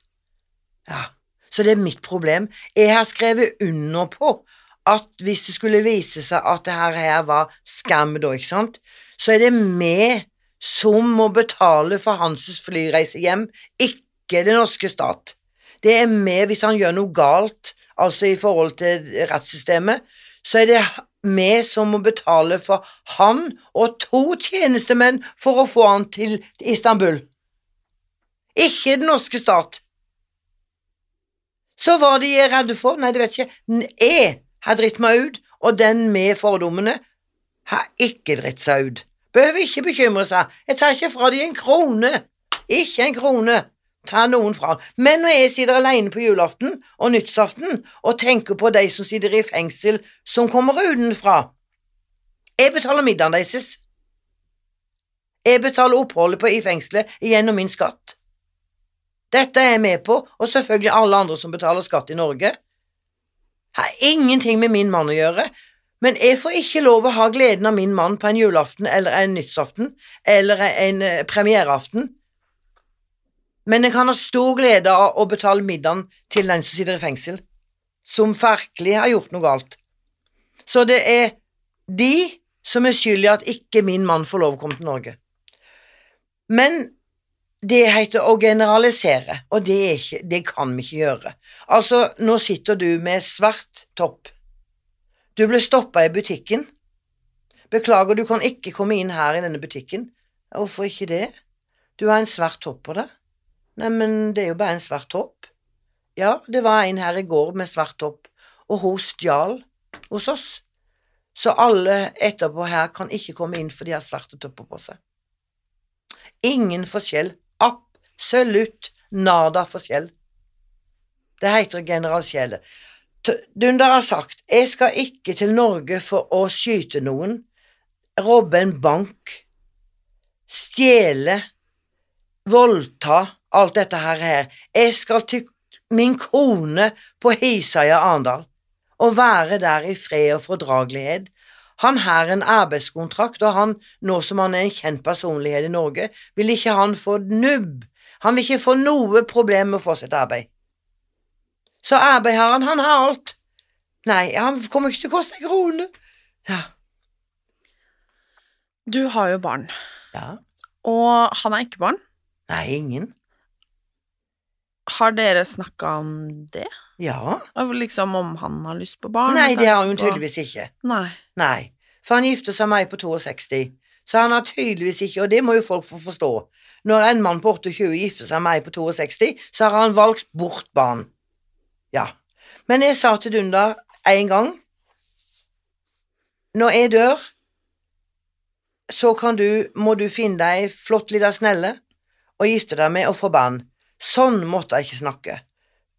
Ja, så det er mitt problem. Jeg har skrevet under på at hvis det skulle vise seg at det her, var skam, da, ikke sant, så er det vi som må betale for hans flyreise hjem, ikke den norske stat. Det er med hvis han gjør noe galt, altså i forhold til rettssystemet, så er det vi som må betale for han og to tjenestemenn for å få han til Istanbul. Ikke den norske stat. Så hva de er redde for? Nei, det vet ikke. Jeg har dritt meg ut, og den med fordommene har ikke dritt seg ut. Behøver ikke bekymre seg. Jeg tar ikke fra de en krone. Ikke en krone. Ta noen fra. Men når jeg sitter alene på julaften og nyttårsaften og tenker på de som sitter i fengsel som kommer utenfra Jeg betaler middagen deres. Jeg betaler oppholdet på i fengselet gjennom min skatt. Dette er jeg med på, og selvfølgelig alle andre som betaler skatt i Norge. Har ingenting med min mann å gjøre, men jeg får ikke lov å ha gleden av min mann på en julaften eller en nyttårsaften eller en eh, premiereaften. Men jeg kan ha stor glede av å betale middagen til den som sitter i fengsel, som virkelig har gjort noe galt. Så det er de som er skyld i at ikke min mann får lov å komme til Norge. Men det heter å generalisere, og det, ikke, det kan vi ikke gjøre. Altså, nå sitter du med svart topp. Du ble stoppa i butikken. Beklager, du kan ikke komme inn her i denne butikken. Hvorfor ikke det? Du har en svart topp på deg. Nei, men det er jo bare en svart topp. Ja, det var en her i går med svart topp, og hun stjal hos oss. Så alle etterpå her kan ikke komme inn for de har svarte topper på seg. Ingen forskjell. Absolutt nada forskjell. Det heter generalskjellet. Dunder har sagt 'Jeg skal ikke til Norge for å skyte noen', robbe en bank, stjele, voldta, alt dette her. Jeg skal til min kone på Hisøya Arendal og være der i fred og fordragelighet. Han har en arbeidskontrakt, og han, nå som han er en kjent personlighet i Norge, vil ikke han få nubb. Han vil ikke få noe problem med å få sitt arbeid. Så arbeid har han, han har alt. Nei, han kommer ikke til å koste en krone. Ja. Du har jo barn, ja. og han er ikke barn. Nei, ingen. Har dere snakka om det? Ja. Liksom om han har lyst på barn? Nei, det har hun tydeligvis ikke. Nei. Nei, for han gifter seg med meg på 62, så han har tydeligvis ikke, og det må jo folk få forstå, når en mann på 28 gifter seg med meg på 62, så har han valgt bort barn. Ja. Men jeg sa til Dunda en gang, når jeg dør, så kan du, må du finne deg ei flott lita snelle og gifte deg med og få barn. Sånn måtte jeg ikke snakke.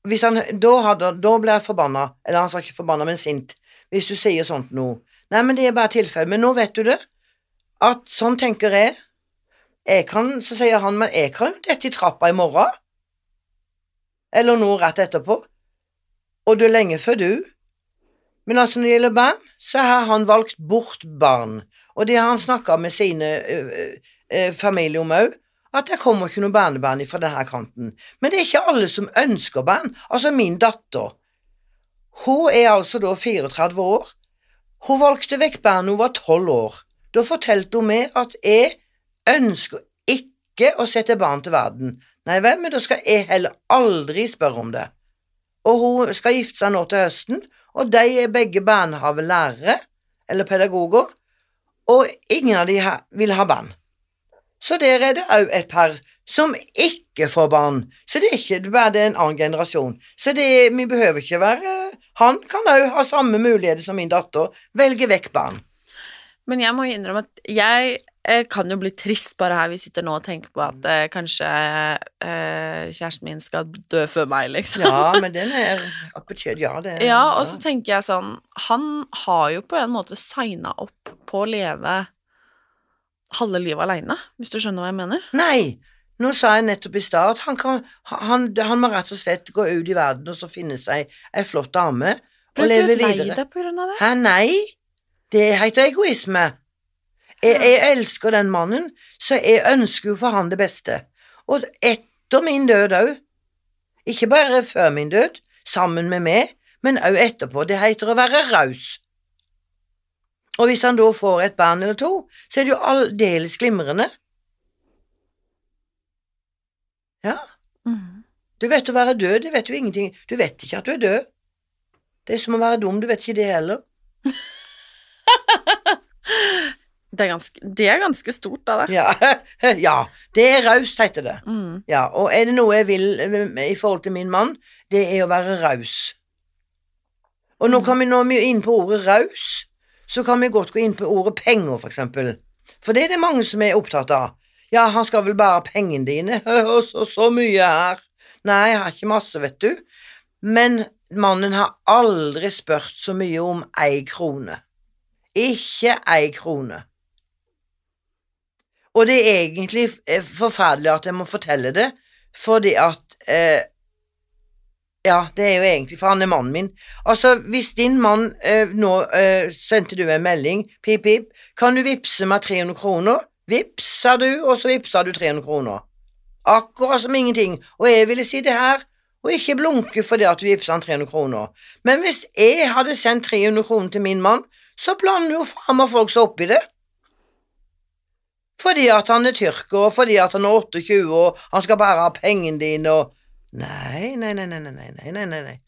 Han, da, hadde, da ble jeg forbanna, eller han sa ikke forbanna, men sint, hvis du sier sånt noe. Nei, men det er bare tilfelle. Men nå vet du det, at sånn tenker jeg. Jeg kan, så sier han, men jeg kan dette i trappa i morgen. Eller nå rett etterpå. Og det er lenge før du. Men altså når det gjelder barn, så har han valgt bort barn. Og det har han snakka med sine ø, ø, familie om òg, at det kommer ikke noe barnebarn fra denne kanten. Men det er ikke alle som ønsker barn. Altså min datter, hun er altså da 34 år. Hun valgte vekk barn da hun var 12 år. Da fortalte hun meg at jeg ønsker ikke å sette barn til verden. Nei vel, men da skal jeg heller aldri spørre om det. Og hun skal gifte seg nå til høsten, og de er begge barnehagelærere, eller pedagoger, og ingen av de vil ha barn. Så der er det òg et par som ikke får barn. Så det er ikke bare det en annen generasjon. Så det, vi behøver ikke være Han kan òg ha samme muligheter som min datter, velge vekk barn. Men jeg må innrømme at jeg eh, kan jo bli trist bare her vi sitter nå og tenker på at eh, kanskje eh, kjæresten min skal dø før meg, liksom. Ja, men den er appetitt, ja, det er Ja, og så tenker jeg sånn Han har jo på en måte signa opp på å leve halve livet aleine, hvis du skjønner hva jeg mener? Nei, nå sa jeg nettopp i stad at han, kan, han, han må rett og slett gå ut i verden og så finne seg ei flott dame og Ble du leve du lei videre. deg på grunn av det? Hæ, nei? Det heter egoisme. Jeg, jeg elsker den mannen, så jeg ønsker jo for han det beste. Og etter min død òg. Ikke bare før min død, sammen med meg, men òg etterpå. Det heter å være raus. Og hvis han da får et barn eller to, så er det jo aldeles glimrende. Ja. Mhm. Du vet å være død, det vet du ingenting Du vet ikke at du er død. Det er som å være dum, du vet ikke det heller. Det er ganske, det er ganske stort da. det. Ja, ja det er raust, heter det. Mm. Ja, og er det noe jeg vil eh, i forhold til min mann, det er å være raus. Og nå kommer vi nå er vi inn på ordet raus, så kan vi godt gå inn på ordet penger, for eksempel. For det er det mange som er opptatt av. Ja, han skal vel bare ha pengene dine, og så, så mye her. Nei, jeg har ikke masse, vet du. Men mannen har aldri spurt så mye om ei krone. Ikke ei krone. Og det er egentlig eh, forferdelig at jeg må fortelle det, fordi at eh, Ja, det er jo egentlig For han er mannen min. Altså, hvis din mann eh, nå eh, sendte du en melding, pip, pip, kan du vippse meg 300 kroner? Vippsa du, og så vippsa du 300 kroner. Akkurat som ingenting. Og jeg ville si det her, og ikke blunke fordi at du vippsa han 300 kroner. Men hvis jeg hadde sendt 300 kroner til min mann, så blander jo faen meg folk seg opp i det. Fordi at han er tyrker, og fordi at han er 28 og han skal bare ha pengene dine og Nei, nei, nei, nei, nei, nei, nei, nei. nei.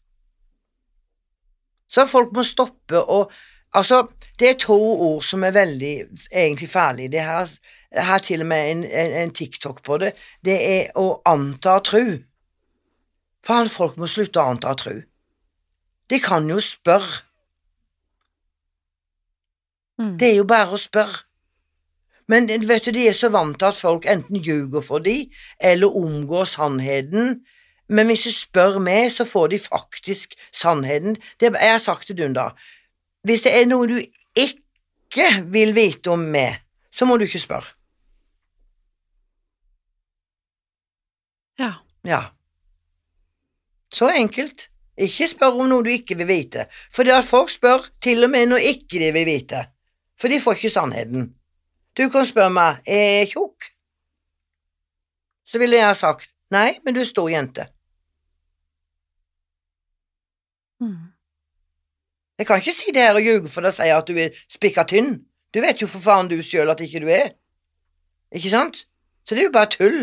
Så folk må stoppe og Altså, det er to ord som er veldig egentlig farlige. Det her, har til og med en, en, en TikTok på det. Det er å anta tru. Faen, folk må slutte å anta tru. De kan jo spørre. Mm. Det er jo bare å spørre. Men vet du, de er så vant til at folk enten ljuger for dem, eller omgår sannheten, men hvis du spør meg, så får de faktisk sannheten. Det, jeg har sagt til Dunda, hvis det er noe du ikke vil vite om meg, så må du ikke spørre. Ja. Ja. Så enkelt. Ikke spør om noe du ikke vil vite, for det at folk spør til og med når ikke de vil vite. For de får ikke sannheten. Du kan spørre meg er jeg tjukk. Så ville jeg ha sagt nei, men du er stor jente. Mm. Jeg kan ikke si det her og ljuge for deg og si at du er spikka tynn. Du vet jo for faen du sjøl at ikke du er. Ikke sant? Så det er jo bare tull.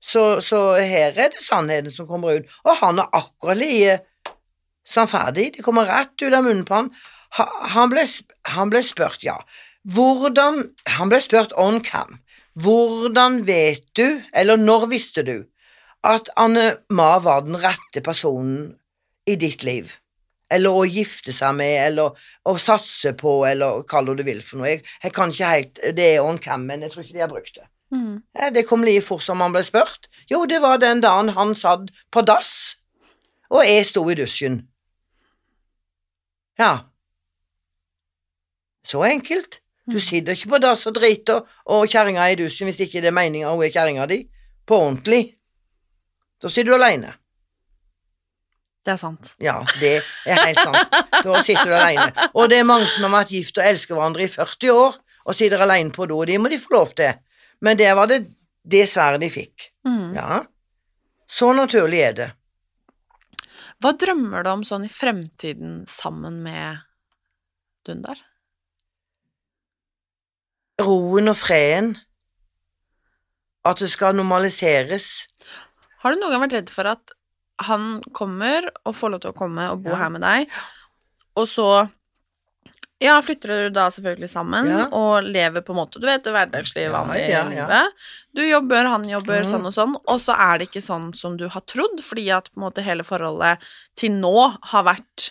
Så, så her er det sannheten som kommer ut, og han er akkurat like sannferdig. Det kommer rett ut av munnen på han. Han ble, han ble spurt, ja, hvordan Han ble spurt on cam. Hvordan vet du, eller når visste du, at Anne Ma var den rette personen i ditt liv? Eller å gifte seg med, eller å satse på, eller kall det hva du vil for noe. Jeg, jeg kan ikke helt Det er on cam, men jeg tror ikke de har brukt det. Mm. Det kom like fort som han ble spurt. Jo, det var den dagen han satt på dass, og jeg sto i dusjen. Ja. Så enkelt. Du sitter ikke på dass og driter og kjerringa er i dusjen hvis ikke det er meninga hun er kjerringa di. På ordentlig. Da sitter du aleine. Det er sant. Ja, det er helt sant. Da sitter du aleine. Og det er mange som har vært gift og elsker hverandre i 40 år og sitter aleine på do, og det må de få lov til. Men det var det, det svaret de fikk. Mm. Ja. Så naturlig er det. Hva drømmer du om sånn i fremtiden sammen med Dundar? Roen og freden. At det skal normaliseres. Har du noen gang vært redd for at han kommer og får lov til å komme og bo Ja. her med deg, og så ja, flytter dere da selvfølgelig sammen Ja. og lever på en måte, du vet, det hverdagslige, vanlige ja, ja. livet. Du jobber, han jobber, mm. sånn og sånn, og så er det ikke sånn som du har trodd, fordi at på en måte hele forholdet til nå har vært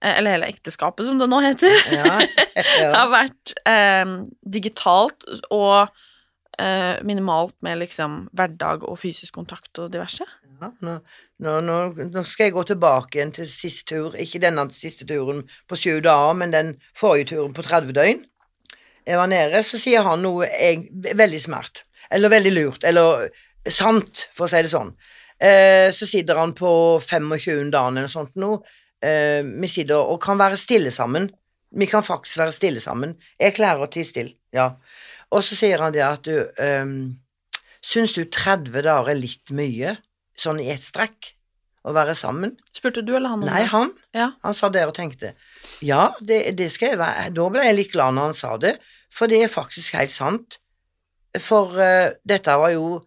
eh, eller hele ekteskapet, som det nå heter, har vært eh, digitalt og eh, minimalt med liksom hverdag og fysisk kontakt og diverse. Ja, nå, nå, nå, nå skal jeg gå tilbake igjen til sist tur, ikke denne siste turen på sju dager, men den forrige turen på 30 døgn. Jeg var nede, så sier han noe jeg, veldig smart, eller veldig lurt, eller sant, for å si det sånn. Eh, så sitter han på 25 dagen eller sånt nå. Eh, vi sitter og kan være stille sammen. Vi kan faktisk være stille sammen. Jeg klarer å tie stille, ja. Og så sier han det at du eh, Syns du 30 dager er litt mye? Sånn i ett strekk å være sammen. Spurte du eller han om Nei, det? han. Ja. Han sa det og tenkte ja, det, det skal jeg være. Da ble jeg litt glad når han sa det, for det er faktisk helt sant. For uh, dette var jo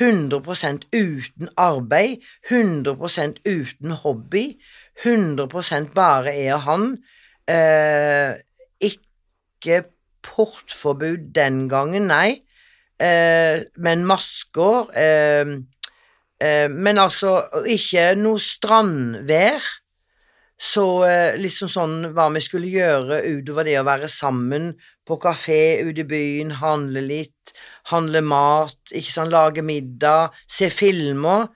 100% uten arbeid, 100% uten hobby, 100 bare jeg og han. Uh, ikke portforbud den gangen, nei, uh, men masker. Eh, men altså ikke noe strandvær. Så eh, liksom sånn hva vi skulle gjøre utover det å være sammen på kafé ute i byen, handle litt, handle mat, ikke sant, lage middag, se filmer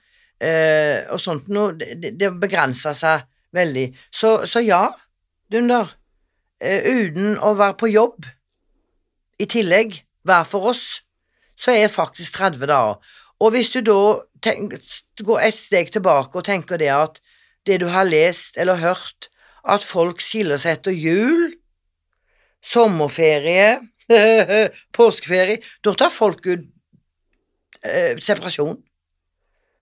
eh, og sånt noe. Det, det- begrensa seg veldig. Så, så ja, Dunder. Eh, uten å være på jobb i tillegg, hver for oss, så er faktisk 30 dager. Og hvis du da tenk, går et steg tilbake og tenker det at det du har lest eller hørt, at folk skiller seg etter jul, sommerferie, påskeferie, da tar folk ut eh, separasjon.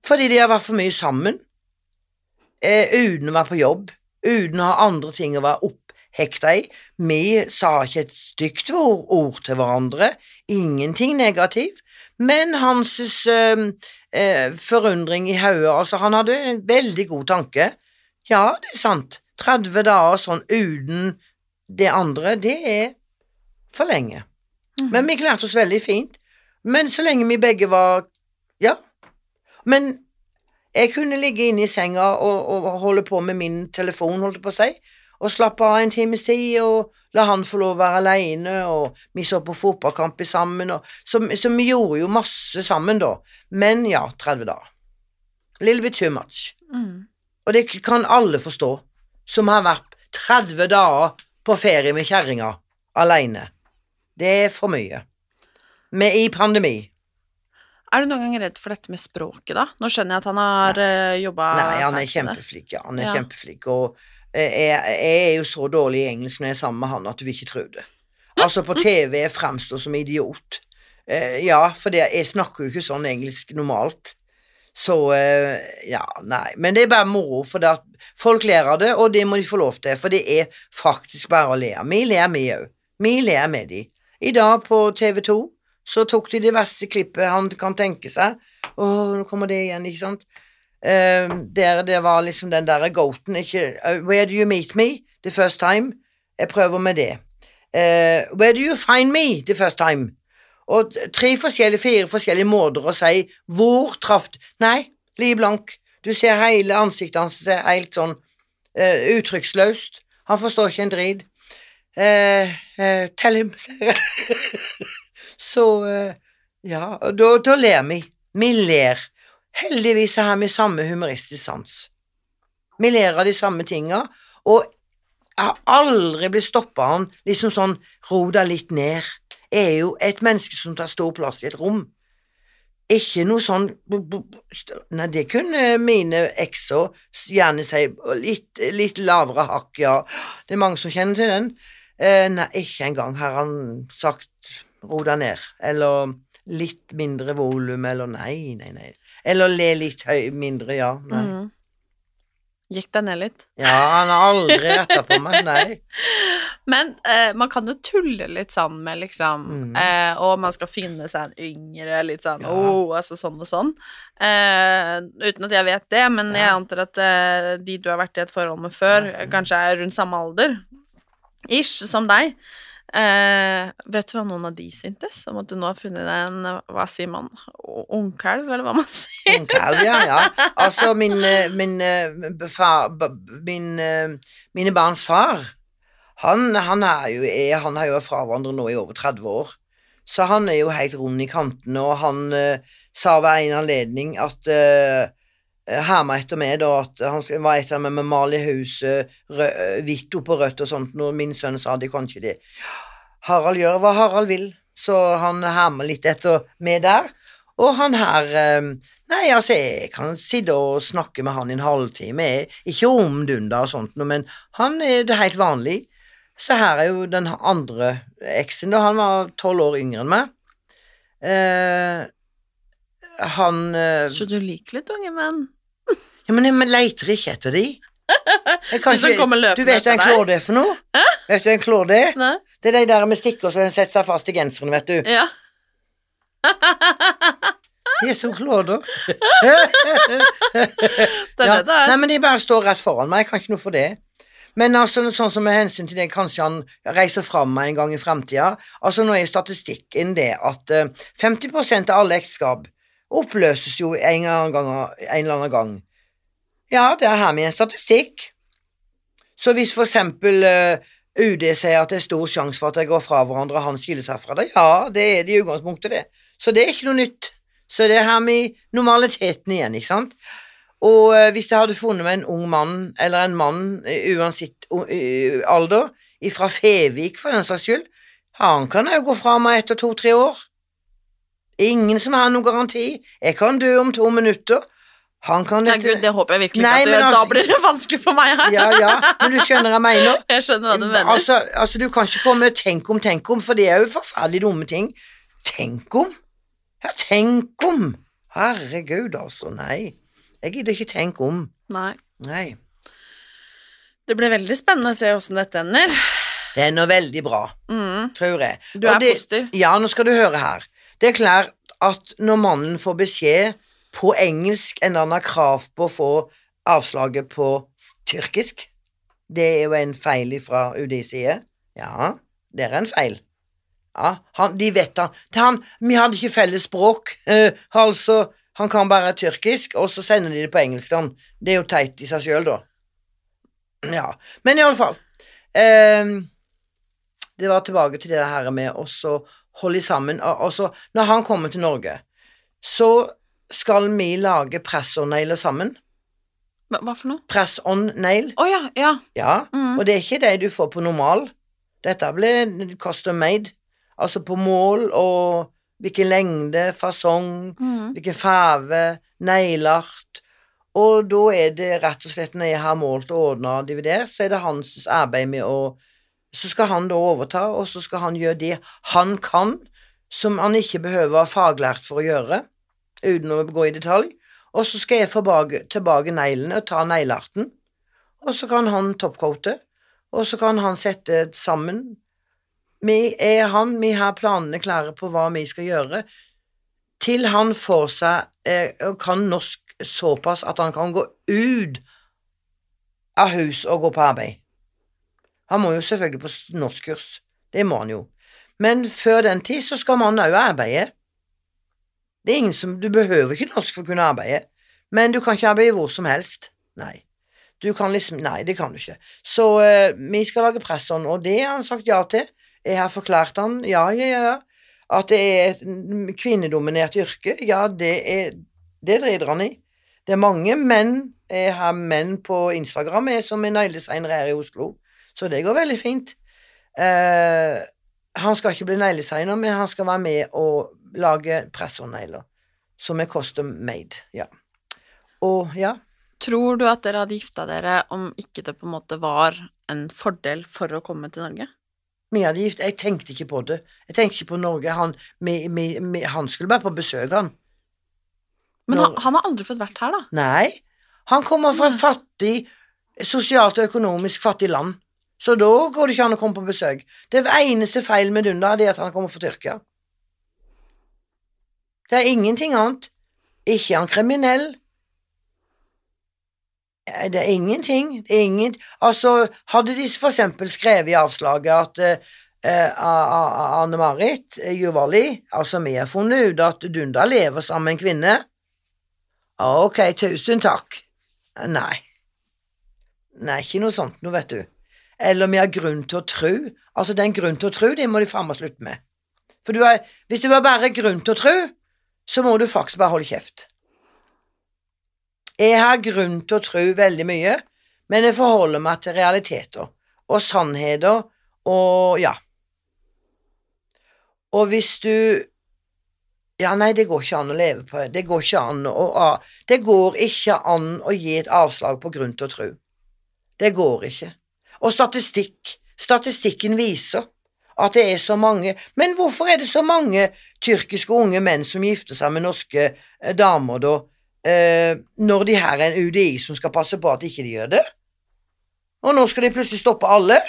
Fordi de har vært for mye sammen, eh, uten å være på jobb, uten å ha andre ting å være opphekta i. Vi sa ikke et stygt ord til hverandre, ingenting negativt, men hans eh, eh, forundring i hodet, altså han hadde en veldig god tanke. Ja, det er sant, 30 dager sånn uten det andre, det er for lenge. Men vi klarte oss veldig fint. Men så lenge vi begge var Ja. Men jeg kunne ligge inne i senga og, og holde på med min telefon, holdt jeg på å si, og slappe av en times tid, og la han få lov å være alene, og vi så på fotballkamp sammen, og, så, så vi gjorde jo masse sammen da. Men ja, 30 dager. A little bit too much. Mm. Og det kan alle forstå, som har vært 30 dager på ferie med kjerringa alene. Det er for mye. Med i pandemi. Er du noen gang redd for dette med språket, da? Nå skjønner jeg at han har uh, jobba Nei, han er kjempeflink, ja. Han er Ja. kjempeflink, og eh, jeg, jeg er jo så dårlig i engelsk når jeg er sammen med han at du ikke tro det. Altså, på TV jeg fremstår som idiot. Eh, ja, for det, jeg snakker jo ikke sånn engelsk normalt. Så eh, ja, nei. Men det er bare moro, for det at folk ler av det, og det må de få lov til, for det er faktisk bare å le av. Vi ler, vi òg. Vi ler med de. I dag på TV 2 så tok de det verste klippet han kan tenke seg. Å, nå kommer det igjen, ikke sant? Eh, der det var liksom den derre goaten, ikke uh, Where do you meet me the first time? Jeg prøver med det. Uh, where do you find me the first time? Og tre forskjellige, fire forskjellige måter å si 'hvor traff Nei, li blank. Du ser hele ansiktet hans er helt sånn eh, uttrykksløst. Han forstår ikke en drit. Eh, eh, tell him, sier jeg. Så ja, og da, da ler vi. Vi ler. Heldigvis har vi samme humoristisk sans. Vi ler av de samme tinga, og jeg har aldri blitt stoppa av han liksom sånn ro deg litt ned. Jeg er jo et menneske som tar stor plass i et rom. Ikke noe sånn Nei, det kunne mine ekser gjerne si. Litt, litt lavere hakk, ja. Det er mange som kjenner til den. Eh, nei, ikke engang har han sagt ro deg ned, eller litt mindre volum, eller nei, nei, nei. Eller le litt høy, mindre, ja. Nei. Mm. Gikk deg ned litt? Ja, han har aldri retta på meg, nei. Men eh, man kan jo tulle litt sammen med liksom Mm. eh, Og man skal finne seg en yngre, litt sånn Ja. oh, altså sånn og sånn. Eh, uten at jeg vet det, men jeg antar at eh, de du har vært i et forhold med før, Ja. kanskje er rundt samme alder. Ish, som deg. Eh, vet du hva noen av de syntes? Om at du nå har funnet en, hva sier man, ungkalv, eller hva man sier? Ungkalv, ja, ja. Altså, min, eh, min, eh, far, min eh, Mine barns far, han, han, er jo, er, han er jo fra hverandre nå i over 30 år. Så han er jo helt rund i kantene, og han uh, sa ved en anledning at uh, Herma etter meg, da, at han var etter meg med mal i huset hvitt oppå rødt og sånt, når min sønn sa de kan ikke det. Harald gjør hva Harald vil, så han hermer litt etter meg der. Og han her eh, Nei, altså, jeg kan sitte og snakke med han i en halvtime, ikke om dunder og sånt, noe, men han er det helt vanlig. Så her er jo den andre eksen, da. Han var tolv år yngre enn meg. Eh, han eh, Så du liker litt unge menn? Ja, men jeg leiter ikke etter de. Jeg kan ikke- du vet hva en klårde er for noe? Hæ? Vet du hva en klårde er? Nei? Det er de der med stikker som setter seg fast i genseren, vet du. Ja. De er som klåder. Er Ja. Nei, men de bare står rett foran meg, jeg kan ikke noe for det. Men altså, sånn som med hensyn til det, kanskje han reiser fram meg en gang i framtida. Altså, nå er statistikken det at eh, 50% av alle ekteskap oppløses jo en, gang, en eller annen gang. Ja, det er her med en statistikk. Så hvis for eksempel eh, UD sier at det er stor sjanse for at de går fra hverandre og han skiller seg fra deg, ja, det er det i utgangspunktet, det. Så det er ikke noe nytt. Så det er her med normaliteten igjen, ikke sant. Og eh, hvis jeg hadde funnet meg en ung mann, eller en mann eh, uansett alder, fra Fevik for den saks skyld, han kan jo gå fra meg etter to-tre år. Ingen som har noen garanti. Jeg kan dø om to minutter. Han kan Nei, Gud, det håper jeg virkelig Nei, ikke at du gjør. altså- Da blir det vanskelig for meg her. Ja, ja, men du skjønner hva jeg mener. Jeg skjønner hva du mener. Altså, altså, du kan ikke komme med tenk om, tenk om, for det er jo forferdelig dumme ting. Tenk om? Ja, tenk om! Herregud, altså, nei. Jeg gidder ikke tenke om. Nei. Nei. Det blir veldig spennende å se åssen dette ender. Det er noe veldig bra, Mm. tror jeg. Du er det, positiv. Ja, nå skal du høre her. Det er klart at når mannen får beskjed på engelsk enn han har krav på å få avslaget på tyrkisk, det er jo en feil fra UDIs side. Ja, det er en feil. Ja, han, de vet han. Han. Vi hadde ikke felles språk, eh, altså han kan bare tyrkisk, og så sender de det på engelsk. han. Det er jo teit i seg sjøl, da. Ja, men i alle fall. ehm, det var tilbake til det her med å holde sammen. Og når han kommer til Norge, så skal vi lage press-on-nailer sammen. Hva, hva for noe? Press-on-nail. Å ja, ja. Ja, Mm. og det er ikke det du får på normal. Dette ble custom made. Altså på mål og hvilken lengde, fasong, Mm. hvilken farge, neglart. Og da er det rett og slett, når jeg har målt og ordna og dividert, så er det hans arbeid med å Så skal han da overta, og så skal han gjøre det han kan, som han ikke behøver å ha faglært for å gjøre, uten å gå i detalj. Og så skal jeg få tilbake neglene og ta neglearten, og så kan han toppcoate, og så kan han sette sammen vi er han, vi har planene klare på hva vi skal gjøre, til han får seg eh, kan norsk såpass at han kan gå ut av hus og gå på arbeid. Han må jo selvfølgelig på norskkurs, det må han jo. Men før den tid så skal man òg arbeide. Det er ingen som Du behøver ikke norsk for å kunne arbeide, men du kan ikke arbeide hvor som helst. Nei. Du kan liksom Nei, det kan du ikke. Så uh, vi skal lage presshånd, og det har han sagt ja til. Jeg har forklart han ja, ja, ja. At det er et kvinnedominert yrke, ja, det er Det driter han i. Det er mange menn Jeg har menn på Instagram jeg, som er negledesigner her i Oslo, så det går veldig fint. Uh, han skal ikke bli negledesigner, men han skal være med og lage presshåndnegler, som er custom made, ja. Og ja, Tror du at dere hadde gifta dere om ikke det på en måte var en fordel for å komme til Norge? Vi hadde gift, jeg tenkte ikke på det. Jeg tenkte ikke på Norge. Han, vi, vi, vi, han skulle bare på besøk, han. Men han, han har aldri fått vært her, da. Nei, han kommer fra et fattig, sosialt og økonomisk fattig land. Så da går det ikke an å komme på besøk. Det eneste feil med Dunda er at han kommer fra Tyrkia. Det er ingenting annet. Ikke er han kriminell. Eh, Det er ingenting. Det er ingen Altså, hadde de for eksempel skrevet i avslaget at eh, eh, Anne-Marit eh, Juvali, altså vi har funnet ut at Dunda lever sammen med en kvinne Ok, tusen takk. Nei. Nei, ikke noe sånt noe, vet du. Eller vi har grunn til å tro. Altså, den grunn til å tro, det må de faen meg slutte med. For du har, hvis du har bare grunn til å tro, så må du faktisk bare holde kjeft. Jeg har grunn til å tro veldig mye, men jeg forholder meg til realiteter og sannheter og ja. Og hvis du ja, nei, det går ikke an å leve på det. går ikke an å, det går ikke an å gi et avslag på grunn til å tro. Det går ikke. Og statistikk, statistikken viser at det er så mange Men hvorfor er det så mange tyrkiske unge menn som gifter seg med norske eh, damer, da, eh, når de her er en UDI som skal passe på at ikke de gjør det? Og nå skal de plutselig stoppe alle?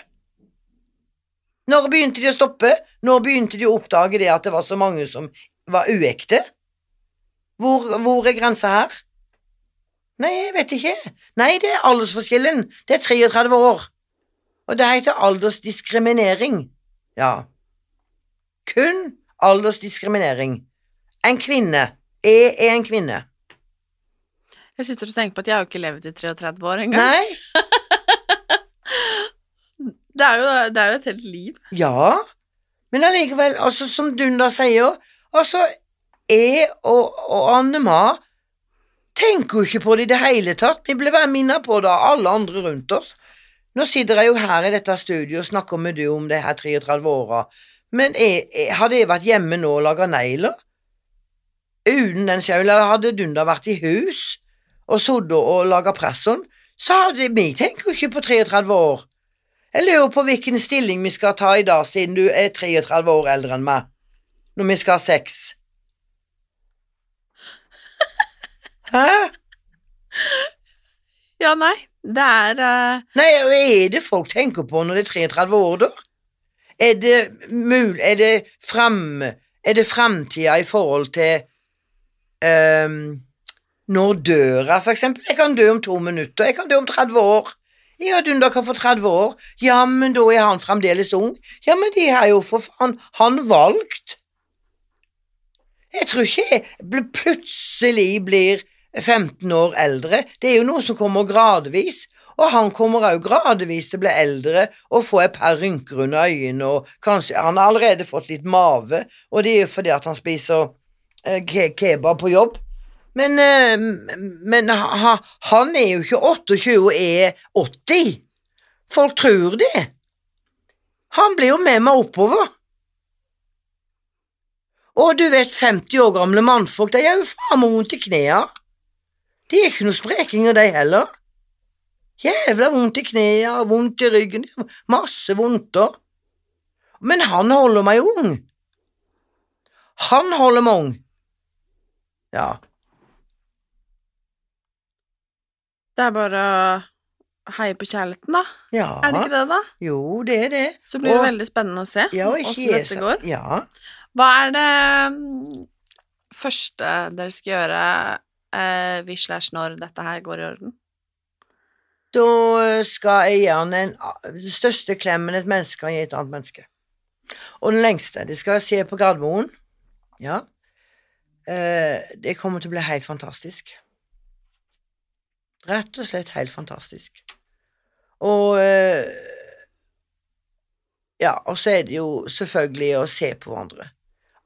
Når begynte de å stoppe? Når begynte de å oppdage det at det var så mange som var uekte? Hvor, hvor er grensa her? Nei, jeg vet ikke. Nei, det er aldersforskjellen. Det er 33 år. Og det heter aldersdiskriminering. Ja. Kun aldersdiskriminering. En kvinne. Er en kvinne. Jeg sitter og tenker på at jeg har jo ikke levd i 33 år engang. Nei? Det er, jo, det er jo et helt liv. Ja, men allikevel, altså, som Dunda sier, altså, jeg og, og Anne-Ma tenker jo ikke på det i det hele tatt. Vi blir bare minnet på det av alle andre rundt oss. Nå sitter jeg jo her i dette studioet og snakker med du om det her 33 åra, men jeg, jeg, hadde jeg vært hjemme nå og laga negler? Uten den sjaula hadde Dunda vært i hus og sittet og laga presson, så hadde vi tenker jo ikke på 33 år. Jeg lurer på hvilken stilling vi skal ta i dag, siden du er 33 år eldre enn meg, når vi skal ha sex. Hæ? Ja, nei, det er uh... Nei, hva er det folk tenker på når det er 33 år, da? Er det mul... Er det fram... Er det framtida i forhold til um, Når døra, for eksempel? Jeg kan dø om to minutter, jeg kan dø om 30 år. Ja, Dunda kan få 30 år. Ja, men da er han fremdeles ung. Ja, men de har jo for faen Han valgt. Jeg tror ikke jeg plutselig blir 15 år eldre. Det er jo noe som kommer gradvis. Og han kommer også gradvis til å bli eldre og få et par rynker under øynene, og kanskje Han har allerede fått litt mave, og det er jo fordi at han spiser eh, ke kebab på jobb. Men, eh, men ha, han er jo ikke 28 og er 80. Folk tror det. Han blir jo med meg oppover. Og du vet, 50 år gamle mannfolk, de har jo faen meg vondt i knærne. De er ikke noe sprekinger, de heller. Jævla vondt i knærne og vondt i ryggen. Masse vondter. Men han holder meg ung. Han holder meg ung. Ja. Det er bare å heie på kjærligheten, da. ja. Er det ikke det, da? Jo, det er det. Så blir det Og- veldig spennende å se Ja, åssen dette går. Ja. Hva er det mm, første dere skal gjøre eh, hvis slash når dette her går i orden? Da skal jeg gjerne den den største klemmen et menneske kan gi et annet menneske. Og den lengste. Det skal skje på Gardermoen. Ja. Eh, det kommer til å bli helt fantastisk. Rett og slett helt fantastisk. Og eh, Ja, og så er det jo selvfølgelig å se på hverandre.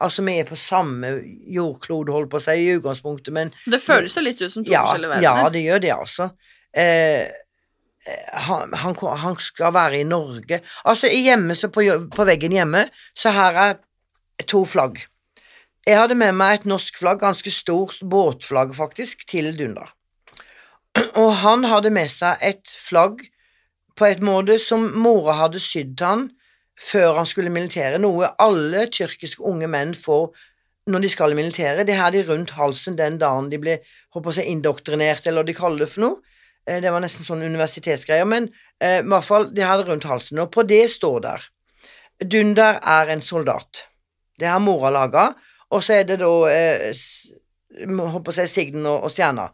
Altså, vi er på samme jordklode, holdt på å si, i utgangspunktet, men Det føles jo litt ut som to ja, forskjellige ja, det gjør det, altså. Eh, eh, han, han, han skal være i Norge Altså, hjemme, så på, på veggen hjemme, så her er to flagg. Jeg hadde med meg et norsk flagg, ganske stort båtflagg, faktisk, til Dundra. Og han hadde med seg et flagg på et måte som mora hadde sydd han før han skulle militere, noe alle tyrkiske unge menn får når de skal i militæret. Det har de rundt halsen den dagen de ble håper jeg, indoktrinert, eller hva de kaller det for noe. Eh, Det var nesten sånn universitetsgreier, men eh, i hvert fall, de har det rundt halsen. Og på det står der Dunder er en soldat. Det har mora laga, og så er det da eh, håper jeg, sigden og, og stjerna.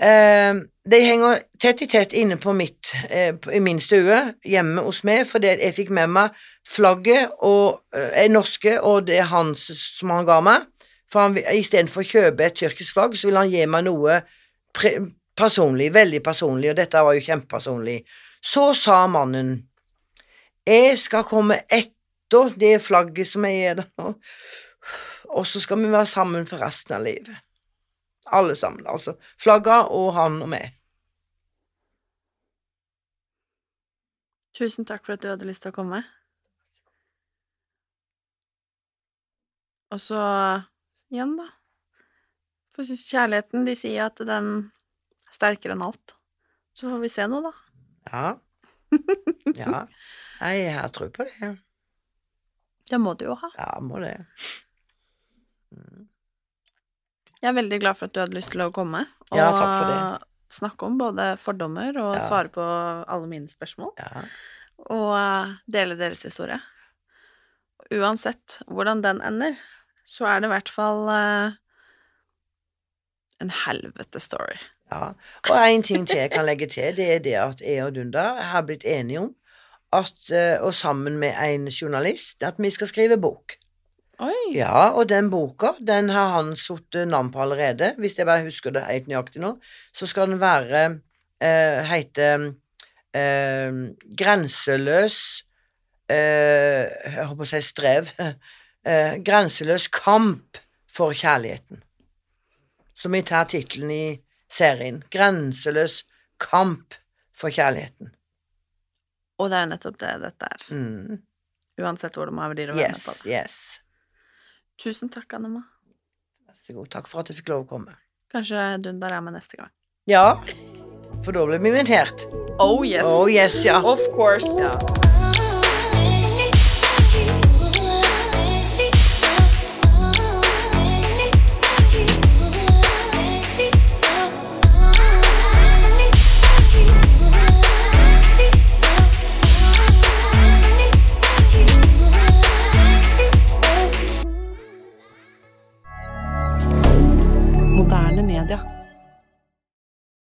Eh, de henger tett i tett inne på mitt, eh, i min stue hjemme hos meg, fordi jeg fikk med meg flagget og eh, er norske, og det er hans som han ga meg. For han, istedenfor å kjøpe et tyrkisk flagg, så ville han gi meg noe pre personlig, veldig personlig, og dette var jo kjempepersonlig. Så sa mannen, jeg skal komme etter det flagget som jeg er der nå, og så skal vi være sammen for resten av livet. Alle sammen, altså. Flagga og han og meg. Tusen takk for at du hadde lyst til å komme. Og så igjen, da. For kjærligheten, de sier at den er sterkere enn alt. Så får vi se nå, da. Ja. Ja. Jeg har tro på det. Det må du jo ha. Ja, må det. Jeg er veldig glad for at du hadde lyst til å komme og Ja, takk for det. snakke om både fordommer og Ja. svare på alle mine spørsmål. Ja. Og eh, dele deres historie. Uansett hvordan den ender, så er det i hvert fall uh, en helvete story. Ja. Og en ting til jeg kan legge til, det er det at jeg og Dunda har blitt enige om at, eh, og sammen med en journalist, at vi skal skrive bok. Oi! Ja, og den boka, den har han satt navn på allerede, hvis jeg bare husker det helt nøyaktig nå. Så skal den være eh, Heite eh, Grenseløs eh, Jeg holdt på å si strev. Eh, grenseløs kamp for kjærligheten. Så vi tar tittelen i serien. Grenseløs kamp for kjærligheten. Og det er nettopp det dette er. Mm. Uansett hvordan man vrir og vender Yes, på det. yes. Tusen takk, Annema. Vær så god. Takk for at jeg fikk lov å komme. Kanskje Dundar er med neste gang. Ja, for da blir vi invitert. Oh yes! Oh yes, ja. Of course. Ja.